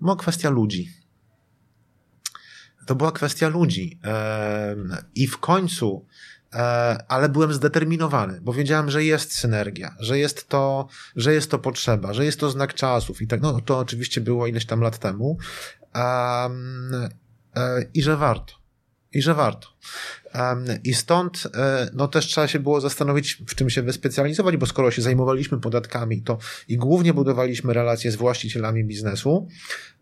No, kwestia ludzi. To była kwestia ludzi. I w końcu, e, ale byłem zdeterminowany, bo wiedziałem, że jest synergia, że jest to, że jest to potrzeba, że jest to znak czasów i tak. No to oczywiście było ileś tam lat temu. E, i że warto. I że warto. I stąd e, no też trzeba się było zastanowić, w czym się wyspecjalizować, bo skoro się zajmowaliśmy podatkami to i głównie budowaliśmy relacje z właścicielami biznesu,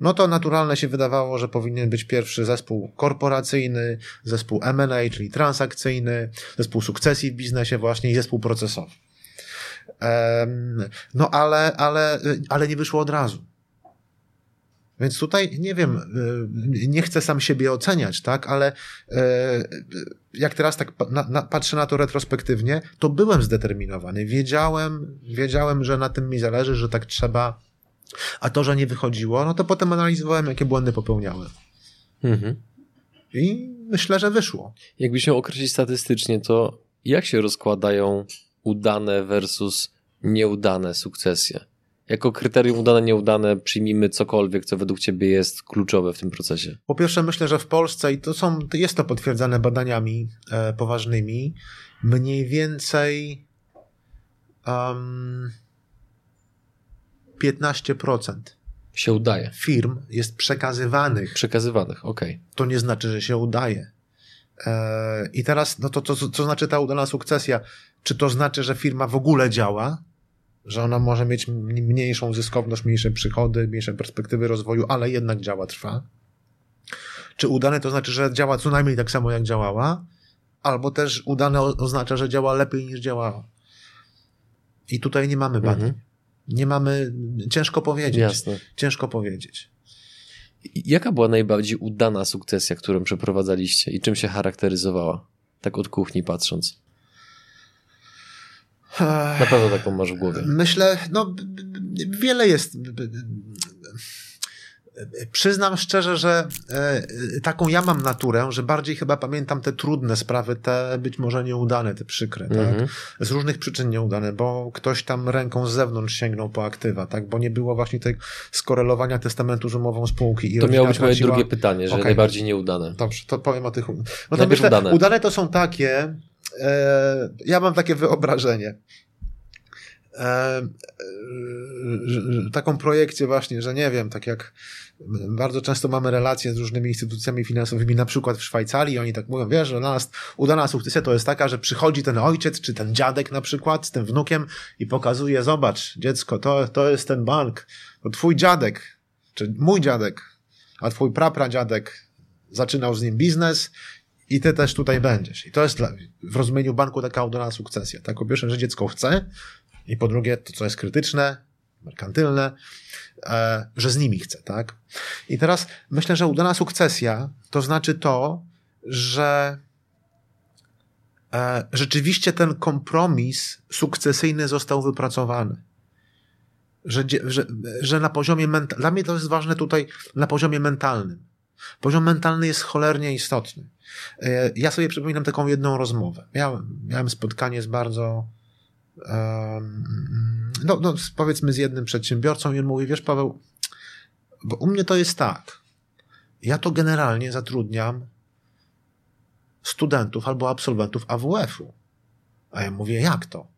no to naturalne się wydawało, że powinien być pierwszy zespół korporacyjny, zespół M&A, czyli transakcyjny, zespół sukcesji w biznesie właśnie i zespół procesowy. No ale, ale, ale nie wyszło od razu. Więc tutaj nie wiem, y, nie chcę sam siebie oceniać, tak, ale y, jak teraz tak patrzę na to retrospektywnie, to byłem zdeterminowany. Wiedziałem, wiedziałem, że na tym mi zależy, że tak trzeba. A to, że nie wychodziło, no to potem analizowałem, jakie błędy popełniałem. Mhm. I myślę, że wyszło. Jakbyś miał określić statystycznie, to jak się rozkładają udane versus nieudane sukcesje? Jako kryterium udane, nieudane przyjmijmy cokolwiek, co według ciebie jest kluczowe w tym procesie? Po pierwsze myślę, że w Polsce, i to są, jest to potwierdzane badaniami e, poważnymi, mniej więcej um, 15% się udaje. Firm jest przekazywanych. Przekazywanych, okej. Okay. To nie znaczy, że się udaje. E, I teraz, no to, to co znaczy ta udana sukcesja? Czy to znaczy, że firma w ogóle działa? Że ona może mieć mniejszą zyskowność, mniejsze przychody, mniejsze perspektywy rozwoju, ale jednak działa, trwa. Czy udane to znaczy, że działa co najmniej tak samo, jak działała, albo też udane oznacza, że działa lepiej niż działała. I tutaj nie mamy badań. Mhm. Nie mamy, ciężko powiedzieć. Jasne. Ciężko powiedzieć. Jaka była najbardziej udana sukcesja, którą przeprowadzaliście i czym się charakteryzowała? Tak od kuchni patrząc. Na pewno taką masz w głowie. Myślę, no wiele jest Przyznam szczerze, że e, taką ja mam naturę, że bardziej chyba pamiętam te trudne sprawy, te być może nieudane, te przykre, tak? Mhm. Z różnych przyczyn nieudane, bo ktoś tam ręką z zewnątrz sięgnął po aktywa, tak? Bo nie było właśnie tego skorelowania testamentu z umową spółki. I to miało być moje drugie pytanie, że okay. najbardziej nieudane. Dobrze, to powiem o tych. No to myślę, udane. udane to są takie, ja mam takie wyobrażenie. E, e, taką projekcję właśnie, że nie wiem, tak jak bardzo często mamy relacje z różnymi instytucjami finansowymi, na przykład w Szwajcarii, oni tak mówią, wiesz, że dla nas udana sukcesja to jest taka, że przychodzi ten ojciec, czy ten dziadek na przykład z tym wnukiem i pokazuje, zobacz, dziecko, to, to jest ten bank, to twój dziadek, czy mój dziadek, a twój prapradziadek zaczynał z nim biznes i ty też tutaj będziesz. I to jest dla, w rozumieniu banku taka udana sukcesja. Tak, po pierwsze, że dziecko chce i po drugie, to co jest krytyczne, merkantylne, e, że z nimi chce, tak? I teraz myślę, że udana sukcesja to znaczy to, że e, rzeczywiście ten kompromis sukcesyjny został wypracowany. Że, że, że na poziomie mentalnym, dla mnie to jest ważne tutaj na poziomie mentalnym. Poziom mentalny jest cholernie istotny. E, ja sobie przypominam taką jedną rozmowę. Miałem, miałem spotkanie z bardzo no, no powiedzmy z jednym przedsiębiorcą i on mówi, wiesz Paweł, bo u mnie to jest tak, ja to generalnie zatrudniam studentów albo absolwentów AWF-u. A ja mówię, jak to?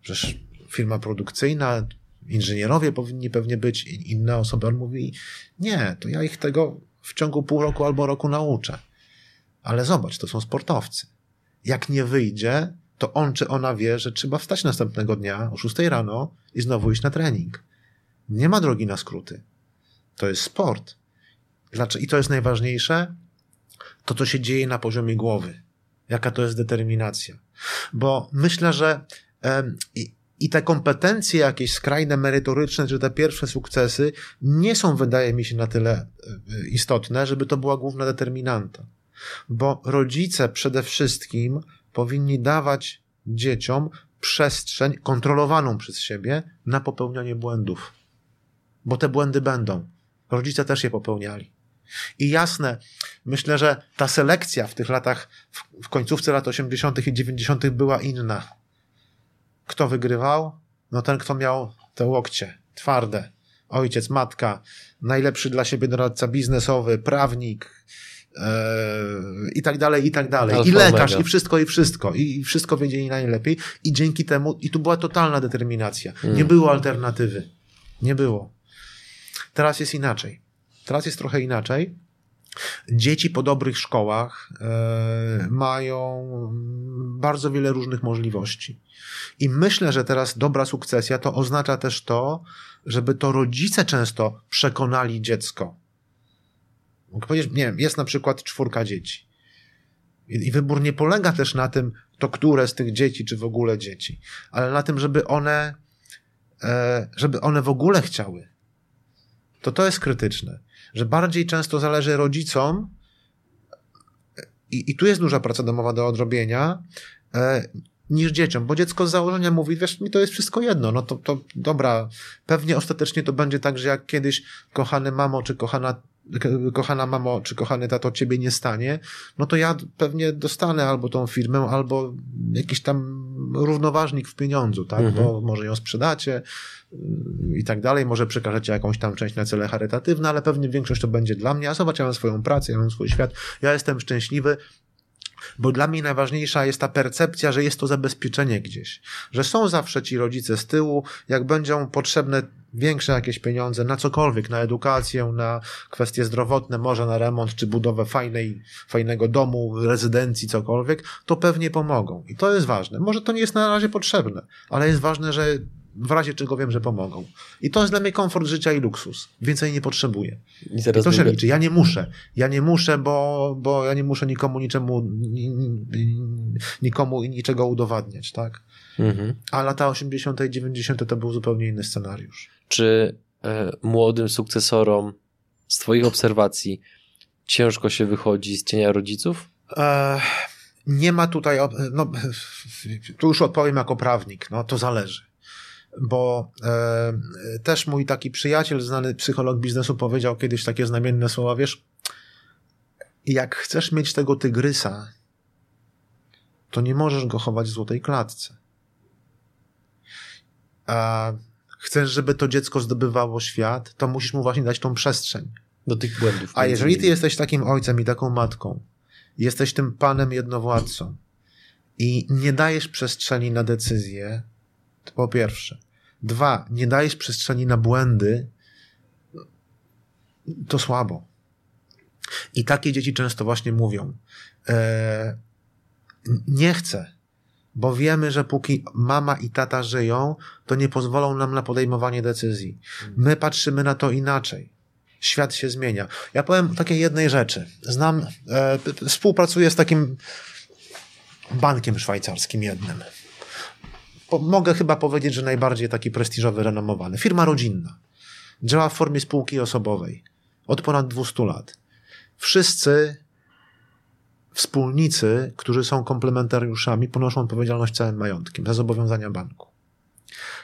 Przecież firma produkcyjna, inżynierowie powinni pewnie być, inne osoby. On mówi, nie, to ja ich tego w ciągu pół roku albo roku nauczę. Ale zobacz, to są sportowcy. Jak nie wyjdzie, to on czy ona wie, że trzeba wstać następnego dnia o 6 rano i znowu iść na trening. Nie ma drogi na skróty. To jest sport. I to jest najważniejsze, to co się dzieje na poziomie głowy. Jaka to jest determinacja. Bo myślę, że i te kompetencje jakieś skrajne, merytoryczne, czy te pierwsze sukcesy nie są, wydaje mi się, na tyle e, istotne, żeby to była główna determinanta. Bo rodzice przede wszystkim powinni dawać dzieciom przestrzeń kontrolowaną przez siebie na popełnianie błędów. Bo te błędy będą. Rodzice też je popełniali. I jasne, myślę, że ta selekcja w tych latach, w, końcówce lat 80. i 90. była inna. Kto wygrywał? No ten, kto miał te łokcie twarde. Ojciec, matka, najlepszy dla siebie doradca biznesowy, prawnik, Eee, i tak dalej, i tak dalej. I lekarz, i wszystko, i wszystko. I wszystko wiedzieli najlepiej. I dzięki temu, i tu była totalna determinacja. Nie mm. było alternatywy. Nie było. Teraz jest inaczej. Teraz jest trochę inaczej. Dzieci po dobrych szkołach e, mają bardzo wiele różnych możliwości. I myślę, że teraz dobra sukcesja to oznacza też to, żeby to rodzice często przekonali dziecko, Mogę powiedzieć, nie wiem, jest na przykład czwórka dzieci. I, I wybór nie polega też na tym, to które z tych dzieci, czy w ogóle dzieci, ale na tym, żeby one, e, żeby one w ogóle chciały. To to jest krytyczne, że bardziej często zależy rodzicom, i, i tu jest duża praca domowa do odrobienia, e, niż dzieciom, bo dziecko z założenia mówi, wiesz, mi to jest wszystko jedno, no to, to dobra, pewnie ostatecznie to będzie tak, że jak kiedyś kochany mamo, czy kochana kochana mamo, czy kochany tato ciebie nie stanie, no to ja pewnie dostanę albo tą firmę, albo jakiś tam równoważnik w pieniądzu, tak? Mhm. Bo może ją sprzedacie yy, i tak dalej, może przekażecie jakąś tam część na cele charytatywne, ale pewnie większość to będzie dla mnie. A zobacz, ja mam swoją pracę, ja mam swój świat, ja jestem szczęśliwy, bo dla mnie najważniejsza jest ta percepcja, że jest to zabezpieczenie gdzieś, że są zawsze ci rodzice z tyłu, jak będą potrzebne większe jakieś pieniądze na cokolwiek, na edukację, na kwestie zdrowotne, może na remont czy budowę fajnej, fajnego domu, rezydencji, cokolwiek, to pewnie pomogą. I to jest ważne. Może to nie jest na razie potrzebne, ale jest ważne, że w razie czego wiem, że pomogą. I to jest dla mnie komfort życia i luksus. Więcej nie potrzebuję. I I to się liczy. Ja nie muszę. Ja nie muszę, bo, bo ja nie muszę nikomu niczemu, ni- ni- nikomu niczego udowadniać, tak? Mhm. A lata 80. i 90. to był zupełnie inny scenariusz. Czy e, młodym sukcesorom z Twoich obserwacji ciężko się wychodzi z cienia rodziców? E, nie ma tutaj, no, tu już odpowiem jako prawnik, no to zależy. Bo e, też mój taki przyjaciel, znany psycholog biznesu, powiedział kiedyś takie znamienne słowa, wiesz, jak chcesz mieć tego tygrysa, to nie możesz go chować w złotej klatce. A chcesz, żeby to dziecko zdobywało świat, to musisz mu właśnie dać tą przestrzeń. Do tych błędów. A jeżeli ty jesteś takim ojcem i taką matką, jesteś tym panem jednowładcą i nie dajesz przestrzeni na decyzje, to po pierwsze. Dwa, nie dajesz przestrzeni na błędy, to słabo. I takie dzieci często właśnie mówią, e, nie chcę, bo wiemy, że póki mama i tata żyją, to nie pozwolą nam na podejmowanie decyzji. My patrzymy na to inaczej. Świat się zmienia. Ja powiem takiej jednej rzeczy. Znam, e, współpracuję z takim bankiem szwajcarskim jednym. Po, mogę chyba powiedzieć, że najbardziej taki prestiżowy, renomowany. Firma rodzinna. Działa w formie spółki osobowej. Od ponad 200 lat. Wszyscy wspólnicy, którzy są komplementariuszami, ponoszą odpowiedzialność całym majątkiem za zobowiązania banku.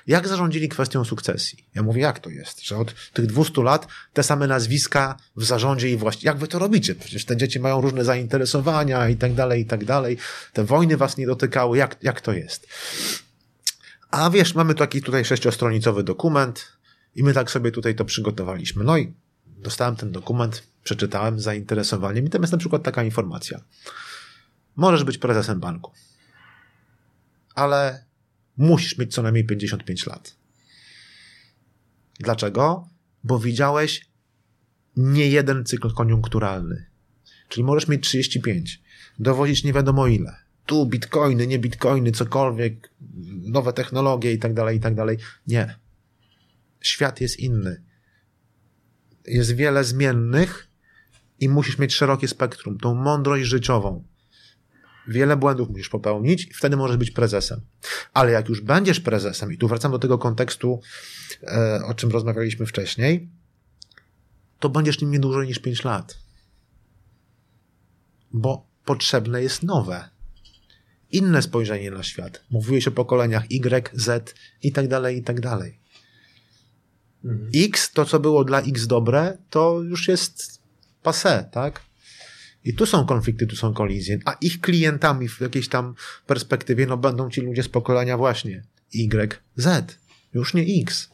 Jak zarządzili kwestią sukcesji? Ja mówię, jak to jest, że od tych 200 lat te same nazwiska w zarządzie i właściwie. Jak wy to robicie? Przecież te dzieci mają różne zainteresowania i tak dalej, i tak dalej. Te wojny was nie dotykały. Jak, jak to jest? A wiesz, mamy taki tutaj sześciostronicowy dokument i my tak sobie tutaj to przygotowaliśmy. No i dostałem ten dokument, przeczytałem z zainteresowaniem i tam jest na przykład taka informacja. Możesz być prezesem banku, ale musisz mieć co najmniej 55 lat. Dlaczego? Bo widziałeś nie jeden cykl koniunkturalny. Czyli możesz mieć 35, dowozić nie wiadomo ile. Tu bitcoiny, nie bitcoiny, cokolwiek, nowe technologie i tak dalej, i tak dalej. Nie. Świat jest inny. Jest wiele zmiennych i musisz mieć szerokie spektrum, tą mądrość życiową. Wiele błędów musisz popełnić i wtedy możesz być prezesem. Ale jak już będziesz prezesem, i tu wracam do tego kontekstu, e, o czym rozmawialiśmy wcześniej, to będziesz nim nie dłużej niż 5 lat. Bo potrzebne jest nowe. Inne spojrzenie na świat. Mówiłeś o pokoleniach Y, Z i tak dalej, i tak dalej. X, to co było dla X dobre, to już jest passé, tak? I tu są konflikty, tu są kolizje. A ich klientami w jakiejś tam perspektywie, no będą ci ludzie z pokolenia właśnie Y, Z. Już nie X.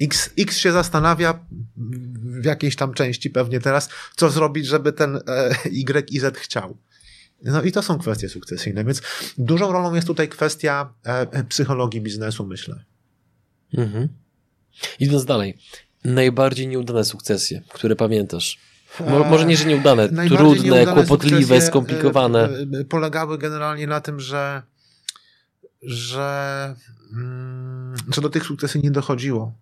X, X się zastanawia w jakiejś tam części pewnie teraz, co zrobić, żeby ten e, Y i Z chciał. No i to są kwestie sukcesyjne, więc dużą rolą jest tutaj kwestia e, psychologii biznesu, myślę. Mhm. Idąc dalej. Najbardziej nieudane sukcesje, które pamiętasz. Mo- może nie, że nieudane, trudne, nieudane kłopotliwe, skomplikowane. e, e, Polegały generalnie na tym, że, że mm, co do tych sukcesów nie dochodziło.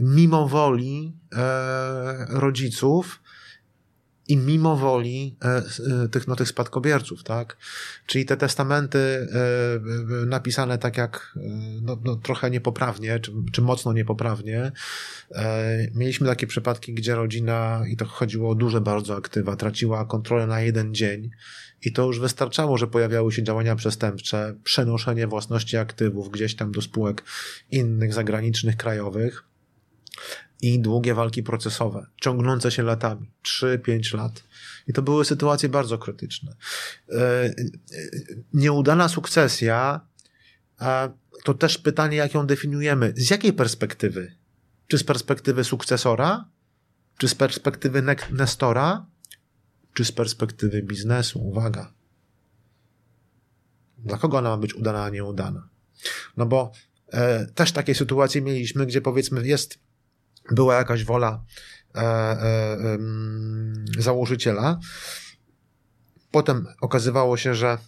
Mimo woli e, rodziców i mimo woli e, e, tych, no, tych spadkobierców, tak? Czyli te testamenty e, napisane tak jak no, no, trochę niepoprawnie, czy, czy mocno niepoprawnie. Mieliśmy takie przypadki, gdzie rodzina, i to chodziło o duże bardzo aktywa, traciła kontrolę na jeden dzień i to już wystarczało, że pojawiały się działania przestępcze, przenoszenie własności aktywów gdzieś tam do spółek innych, zagranicznych, krajowych i długie walki procesowe, ciągnące się latami, 3-5 lat. I to były sytuacje bardzo krytyczne. E, e, Nieudana sukcesja to też pytanie, jak ją definiujemy. Z jakiej perspektywy? Czy z perspektywy sukcesora? Czy z perspektywy nestora? Czy z perspektywy biznesu? Uwaga. Dla kogo ona ma być udana, a nieudana? No bo e, też takie sytuacje mieliśmy, gdzie powiedzmy jest, była jakaś wola e, e, założyciela. Potem okazywało się, że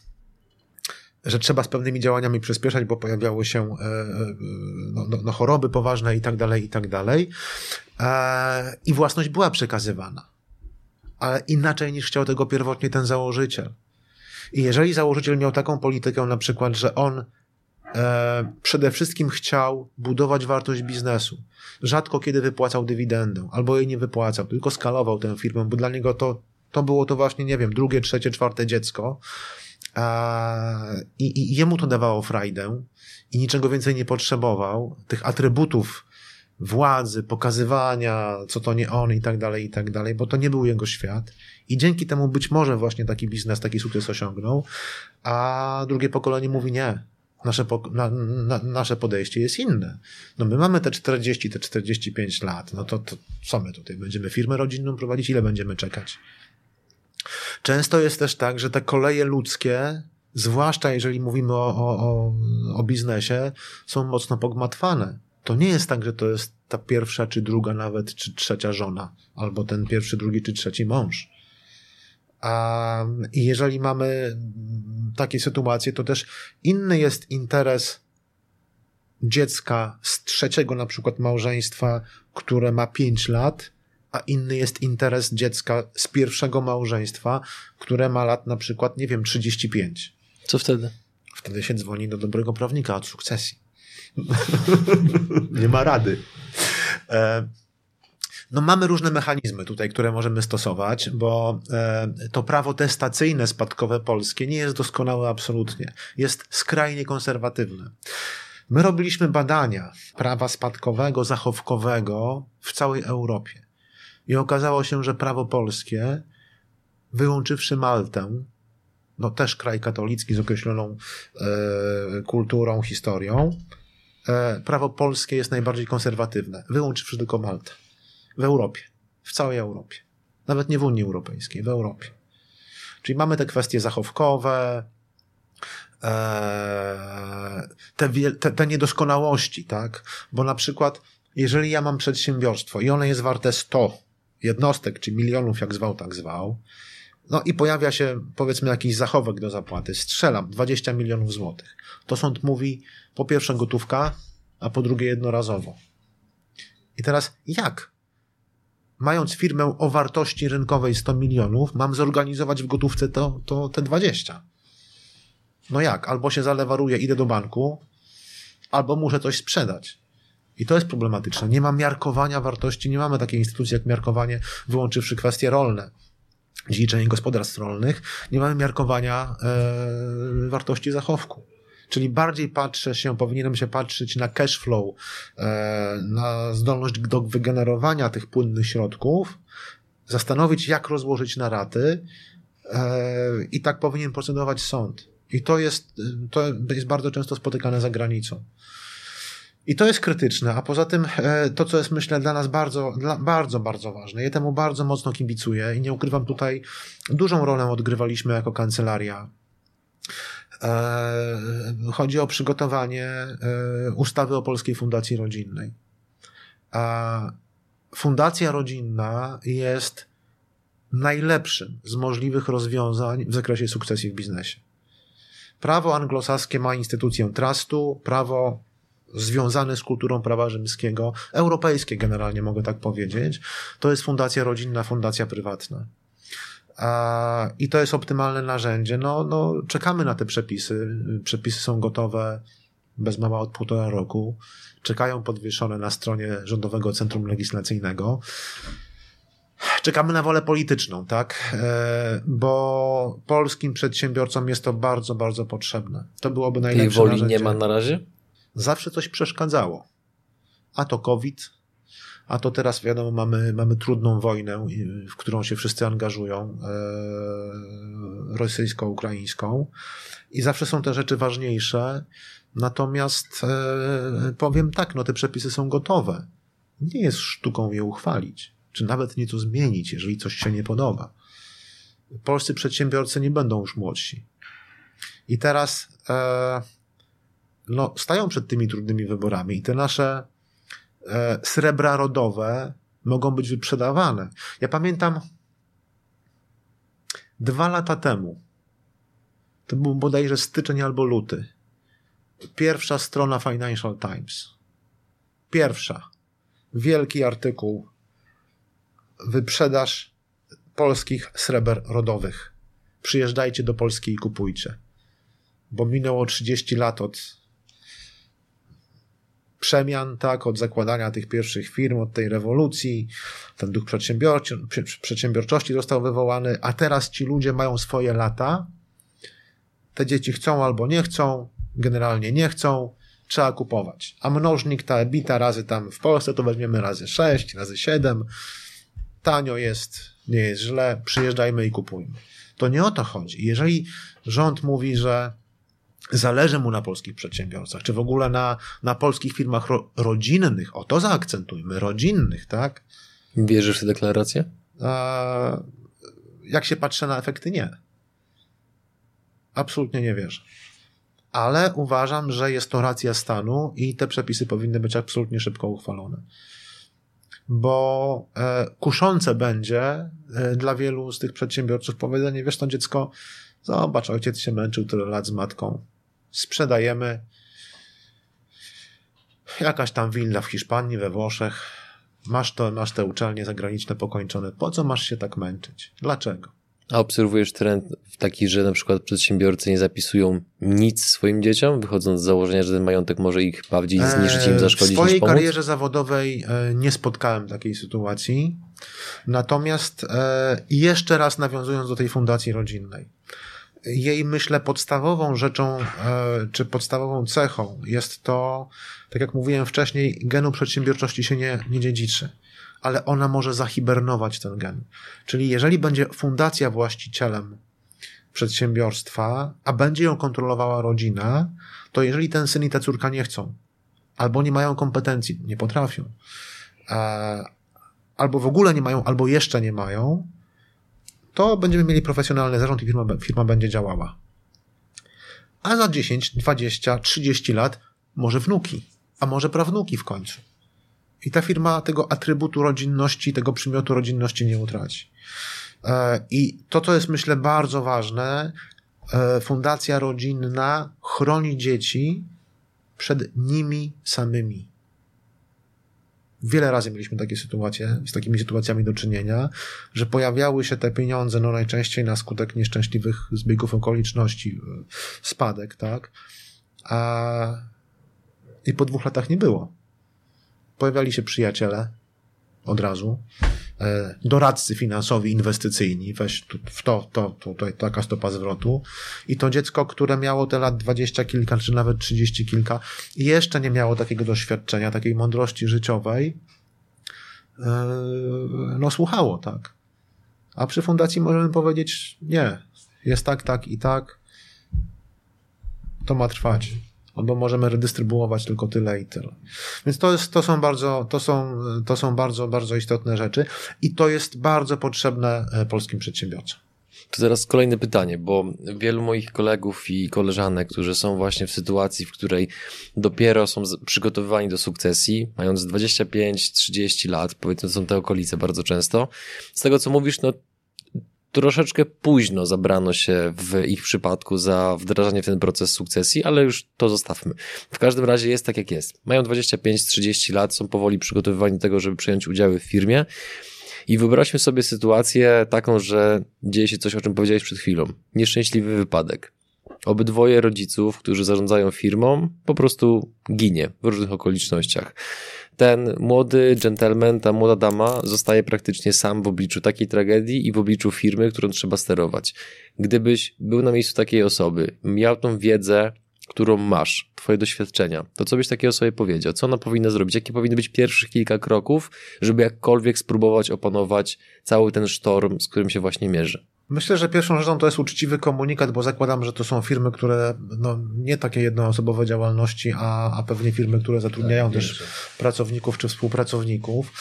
że trzeba z pewnymi działaniami przyspieszać, bo pojawiały się e, e, no, no, no choroby poważne i tak dalej, i tak dalej. E, I własność była przekazywana. Ale inaczej niż chciał tego pierwotnie ten założyciel. I jeżeli założyciel miał taką politykę, na przykład, że on e, przede wszystkim chciał budować wartość biznesu, rzadko kiedy wypłacał dywidendę, albo jej nie wypłacał, tylko skalował tę firmę, bo dla niego to, to było to właśnie, nie wiem, drugie, trzecie, czwarte dziecko, i, I jemu to dawało frajdę i niczego więcej nie potrzebował. Tych atrybutów władzy, pokazywania, co to nie on i tak dalej, i tak dalej, bo to nie był jego świat. I dzięki temu być może właśnie taki biznes, taki sukces osiągnął, a drugie pokolenie mówi nie. Nasze, na, na, nasze podejście jest inne. No my mamy te 40, te 45 lat, no to, to co my tutaj? Będziemy firmę rodzinną prowadzić? Ile będziemy czekać? Często jest też tak, że te koleje ludzkie, zwłaszcza jeżeli mówimy o, o, o biznesie, są mocno pogmatwane. To nie jest tak, że to jest ta pierwsza, czy druga nawet, czy trzecia żona, albo ten pierwszy, drugi, czy trzeci mąż. A jeżeli mamy takie sytuacje, to też inny jest interes dziecka z trzeciego na przykład małżeństwa, które ma pięć lat, a inny jest interes dziecka z pierwszego małżeństwa, które ma lat na przykład, nie wiem, 35. Co wtedy? Wtedy się dzwoni do dobrego prawnika od sukcesji. nie ma rady. E, no mamy różne mechanizmy tutaj, które możemy stosować, bo e, to prawo testacyjne spadkowe polskie nie jest doskonałe absolutnie. Jest skrajnie konserwatywne. My robiliśmy badania prawa spadkowego, zachowkowego w całej Europie. I okazało się, że prawo polskie, wyłączywszy Maltę, no też kraj katolicki z określoną e, kulturą, historią, e, prawo polskie jest najbardziej konserwatywne, wyłączywszy tylko Maltę. W Europie. W całej Europie. Nawet nie w Unii Europejskiej, w Europie. Czyli mamy te kwestie zachowkowe, e, te, te, te niedoskonałości, tak? Bo na przykład, jeżeli ja mam przedsiębiorstwo i ono jest warte 100 jednostek czy milionów, jak zwał, tak zwał. No i pojawia się, powiedzmy, jakiś zachowek do zapłaty. Strzelam 20 milionów złotych. To sąd mówi po pierwsze gotówka, a po drugie jednorazowo. I teraz jak? Mając firmę o wartości rynkowej 100 milionów, mam zorganizować w gotówce to, to te 20. No jak? Albo się zalewaruję, idę do banku, albo muszę coś sprzedać. I to jest problematyczne. Nie ma miarkowania wartości, nie mamy takiej instytucji jak miarkowanie, wyłączywszy kwestie rolne dziedziczenie gospodarstw rolnych, nie mamy miarkowania e, wartości zachowku. Czyli bardziej patrzę się, powinienem się patrzeć na cash flow, e, na zdolność do wygenerowania tych płynnych środków, zastanowić, jak rozłożyć na raty e, i tak powinien procedować sąd. I to jest, to jest bardzo często spotykane za granicą. I to jest krytyczne, a poza tym e, to, co jest myślę dla nas bardzo, dla, bardzo, bardzo ważne. Ja temu bardzo mocno kibicuję i nie ukrywam tutaj, dużą rolę odgrywaliśmy jako kancelaria. E, chodzi o przygotowanie e, ustawy o Polskiej Fundacji Rodzinnej. Fundacja Rodzinna jest najlepszym z możliwych rozwiązań w zakresie sukcesji w biznesie. Prawo anglosaskie ma instytucję trustu, prawo związane z kulturą prawa rzymskiego, europejskie generalnie mogę tak powiedzieć, to jest fundacja rodzinna, fundacja prywatna. I to jest optymalne narzędzie. No, no, czekamy na te przepisy. Przepisy są gotowe bez mała od półtora roku. Czekają podwieszone na stronie Rządowego Centrum Legislacyjnego. Czekamy na wolę polityczną, tak? E, bo polskim przedsiębiorcom jest to bardzo, bardzo potrzebne. To byłoby najlepsze Tej woli narzędzie. nie ma na razie? zawsze coś przeszkadzało. A to COVID, a to teraz wiadomo, mamy, mamy trudną wojnę, w którą się wszyscy angażują, e, rosyjsko-ukraińską. I zawsze są te rzeczy ważniejsze. Natomiast e, powiem tak, no te przepisy są gotowe. Nie jest sztuką je uchwalić, czy nawet nieco zmienić, jeżeli coś się nie podoba. Polscy przedsiębiorcy nie będą już młodsi. I teraz e, no, stają przed tymi trudnymi wyborami i te nasze srebra rodowe mogą być wyprzedawane. Ja pamiętam dwa lata temu to był bodajże styczeń albo luty. Pierwsza strona Financial Times. Pierwsza. Wielki artykuł. Wyprzedaż polskich sreber rodowych. Przyjeżdżajcie do Polski i kupujcie. Bo minęło 30 lat od przemian, tak, od zakładania tych pierwszych firm, od tej rewolucji, ten duch przedsiębiorczości został wywołany, a teraz ci ludzie mają swoje lata. Te dzieci chcą albo nie chcą, generalnie nie chcą, trzeba kupować. A mnożnik ta ebita razy tam w Polsce to weźmiemy razy 6, razy 7. Tanio jest, nie jest źle, przyjeżdżajmy i kupujmy. To nie o to chodzi. Jeżeli rząd mówi, że zależy mu na polskich przedsiębiorcach, czy w ogóle na, na polskich firmach ro, rodzinnych, o to zaakcentujmy, rodzinnych, tak? Wierzysz w tę deklarację? A, jak się patrzę na efekty, nie. Absolutnie nie wierzę. Ale uważam, że jest to racja stanu i te przepisy powinny być absolutnie szybko uchwalone. Bo e, kuszące będzie e, dla wielu z tych przedsiębiorców powiedzenie, wiesz, to dziecko, zobacz, ojciec się męczył tyle lat z matką, sprzedajemy. Jakaś tam willa w Hiszpanii, we Włoszech. Masz, to, masz te uczelnie zagraniczne pokończone. Po co masz się tak męczyć? Dlaczego? A obserwujesz trend taki, że na przykład przedsiębiorcy nie zapisują nic swoim dzieciom, wychodząc z założenia, że ten majątek może ich bardziej zniszczyć, im zaszkodzić W swojej karierze zawodowej e, nie spotkałem takiej sytuacji. Natomiast e, jeszcze raz nawiązując do tej fundacji rodzinnej jej, myślę, podstawową rzeczą, e, czy podstawową cechą jest to, tak jak mówiłem wcześniej, genu przedsiębiorczości się nie, nie dziedziczy, ale ona może zahibernować ten gen. Czyli jeżeli będzie fundacja właścicielem przedsiębiorstwa, a będzie ją kontrolowała rodzina, to jeżeli ten syn i ta córka nie chcą, albo nie mają kompetencji, nie potrafią, e, albo w ogóle nie mają, albo jeszcze nie mają, to będziemy mieli profesjonalny zarząd i firma, firma będzie działała. A za 10, 20, 30 lat może wnuki, a może prawnuki w końcu. I ta firma tego atrybutu rodzinności, tego przymiotu rodzinności nie utraci. E, I to, co jest myślę bardzo ważne, e, fundacja rodzinna chroni dzieci przed nimi samymi. Wiele razy mieliśmy takie sytuacje, z takimi sytuacjami do czynienia, że pojawiały się te pieniądze, no najczęściej na skutek nieszczęśliwych zbiegów okoliczności, e, spadek, tak? A i po dwóch latach nie było. Pojawiali się przyjaciele od razu, doradcy finansowi, inwestycyjni, weź w to, to, to, to, taka stopa zwrotu. I to dziecko, które miało te lat dwadzieścia kilka, czy nawet trzydzieści kilka, jeszcze nie miało takiego doświadczenia, takiej mądrości życiowej, e, no słuchało, tak. A przy fundacji możemy powiedzieć, nie, jest tak, tak i tak, to ma trwać albo możemy redystrybuować tylko tyle i tyle. Więc to, jest, to są bardzo, to są, to są bardzo, bardzo istotne rzeczy i to jest bardzo potrzebne e, polskim przedsiębiorcom. To teraz kolejne pytanie, bo wielu moich kolegów i koleżanek, którzy są właśnie w sytuacji, w której dopiero są przygotowywani do sukcesji, mając 25-30 lat, powiedzmy, są te okolice bardzo często. Z tego, co mówisz, no troszeczkę późno zabrano się w ich przypadku za wdrażanie w ten proces sukcesji, ale już to zostawmy. W każdym razie jest tak jak jest. Mają 25-30 lat, są powoli przygotowywani do tego, żeby przejąć udziały w firmie. I wyobraźmy sobie sytuację taką, że dzieje się coś, o czym powiedziałeś przed chwilą. Nieszczęśliwy wypadek. Obydwoje rodziców, którzy zarządzają firmą, po prostu ginie w różnych okolicznościach ten młody gentleman, ta młoda dama zostaje praktycznie sam w obliczu takiej tragedii i w obliczu firmy, którą trzeba sterować. Gdybyś był na miejscu takiej osoby, miał tą wiedzę, którą masz, twoje doświadczenia, to co byś takiej osobie powiedział? Co ona powinna zrobić? Jakie powinny być pierwszych kilka kroków, żeby jakkolwiek spróbować opanować cały ten sztorm, z którym się właśnie mierzy? Myślę, że pierwszą rzeczą to jest uczciwy komunikat, bo zakładam, że to są firmy, które no, nie takie jednoosobowe działalności, a, a pewnie firmy, które zatrudniają tak, też pracowników czy współpracowników.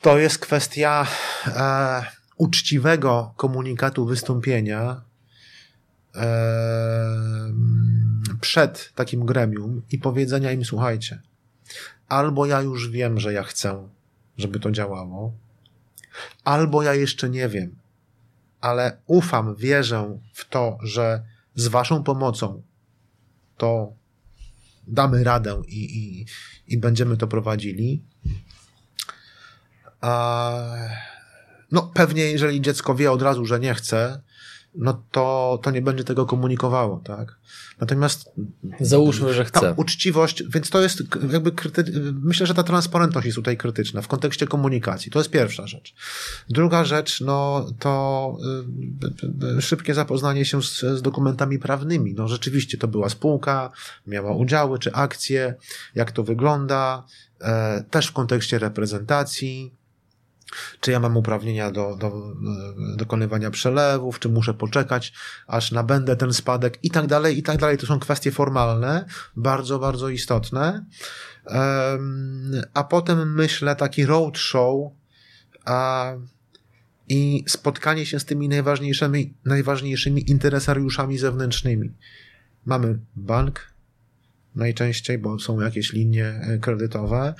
To jest kwestia e, uczciwego komunikatu wystąpienia e, przed takim gremium i powiedzenia im, słuchajcie, albo ja już wiem, że ja chcę, żeby to działało, albo ja jeszcze nie wiem ale ufam, wierzę w to, że z waszą pomocą to damy radę i, i, i będziemy to prowadzili. A, no pewnie jeżeli dziecko wie od razu, że nie chce, no to, to nie będzie tego komunikowało, tak? Natomiast. Załóżmy, że chce. Uczciwość, więc to jest jakby kryty... myślę, że ta transparentność jest tutaj krytyczna w kontekście komunikacji. To jest pierwsza rzecz. Druga rzecz, no to y, szybkie zapoznanie się z, z dokumentami prawnymi. No rzeczywiście to była spółka, miała udziały czy akcje, jak to wygląda, e, też w kontekście reprezentacji czy ja mam uprawnienia do, do, do dokonywania przelewów, czy muszę poczekać, aż nabędę ten spadek i tak dalej, i tak dalej. To są kwestie formalne, bardzo, bardzo istotne. A potem myślę taki roadshow a, i spotkanie się z tymi najważniejszymi, najważniejszymi interesariuszami zewnętrznymi. Mamy bank, najczęściej, bo są jakieś linie e, kredytowe.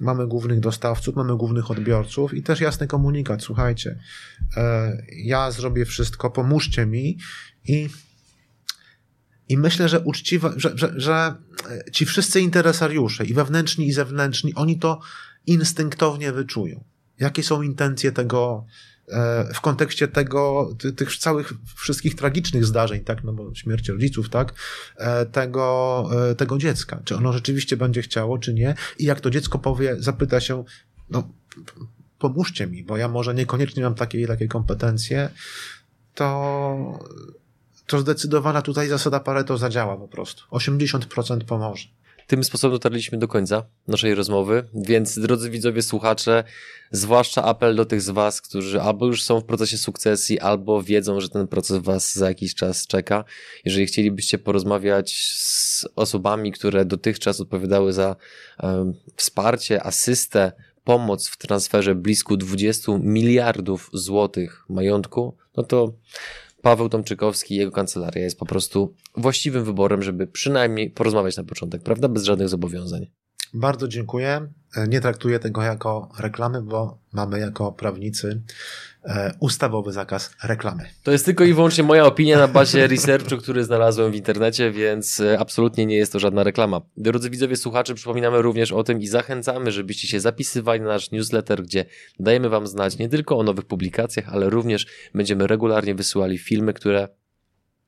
Mamy głównych dostawców, mamy głównych odbiorców i też jasny komunikat. Słuchajcie, e, ja zrobię wszystko, pomóżcie mi i i myślę, że uczciwe, że, że, że ci wszyscy interesariusze, i wewnętrzni, i zewnętrzni, oni to instynktownie wyczują. Jakie są intencje tego, E, w kontekście tego, tych całych wszystkich tragicznych zdarzeń, tak, no bo śmierć rodziców, tak, e, tego, e, tego dziecka. Czy ono rzeczywiście będzie chciało, czy nie? I jak to dziecko powie, zapyta się, no, pomóżcie mi, bo ja może niekoniecznie mam takie i takie kompetencje, to, to zdecydowana tutaj zasada Pareto zadziała po prostu. 80% pomoże. Tym sposobem dotarliśmy do końca naszej rozmowy, więc drodzy widzowie, słuchacze, zwłaszcza apel do tych z Was, którzy albo już są w procesie sukcesji, albo wiedzą, że ten proces Was za jakiś czas czeka. Jeżeli chcielibyście porozmawiać z osobami, które dotychczas odpowiadały za um, wsparcie, asystę, pomoc w transferze blisko 20 miliardów złotych majątku, no to Paweł Tomczykowski i jego kancelaria jest po prostu właściwym wyborem, żeby przynajmniej porozmawiać na początek, prawda? Bez żadnych zobowiązań. Bardzo dziękuję. E, nie traktuję tego jako reklamy, bo mamy jako prawnicy ustawowy zakaz reklamy. To jest tylko i wyłącznie moja opinia na bazie researchu, który znalazłem w internecie, więc e, absolutnie nie jest to żadna reklama. Drodzy widzowie, słuchacze, przypominamy również o tym i zachęcamy, żebyście się zapisywali na nasz newsletter, gdzie dajemy Wam znać nie tylko o nowych publikacjach, ale również będziemy regularnie wysyłali filmy, które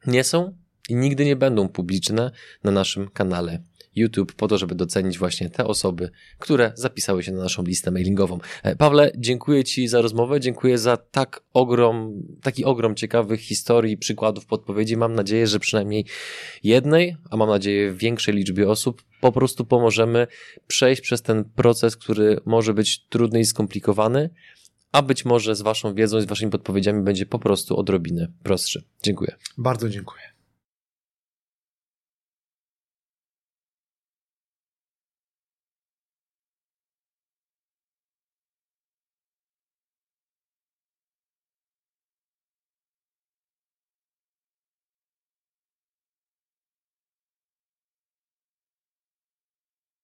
nie są i nigdy nie będą publiczne na naszym kanale YouTube po to, żeby docenić właśnie te osoby, które zapisały się na naszą listę mailingową. E, Pawle, dziękuję Ci za rozmowę, dziękuję za tak ogrom, taki ogrom ciekawych historii, przykładów, podpowiedzi. Mam nadzieję, że przynajmniej jednej, a mam nadzieję większej liczbie osób po prostu pomożemy przejść przez ten proces, który może być trudny i skomplikowany, a być może z Waszą wiedzą i z Waszymi podpowiedziami będzie po prostu odrobinę prostszy. Dziękuję. Bardzo dziękuję.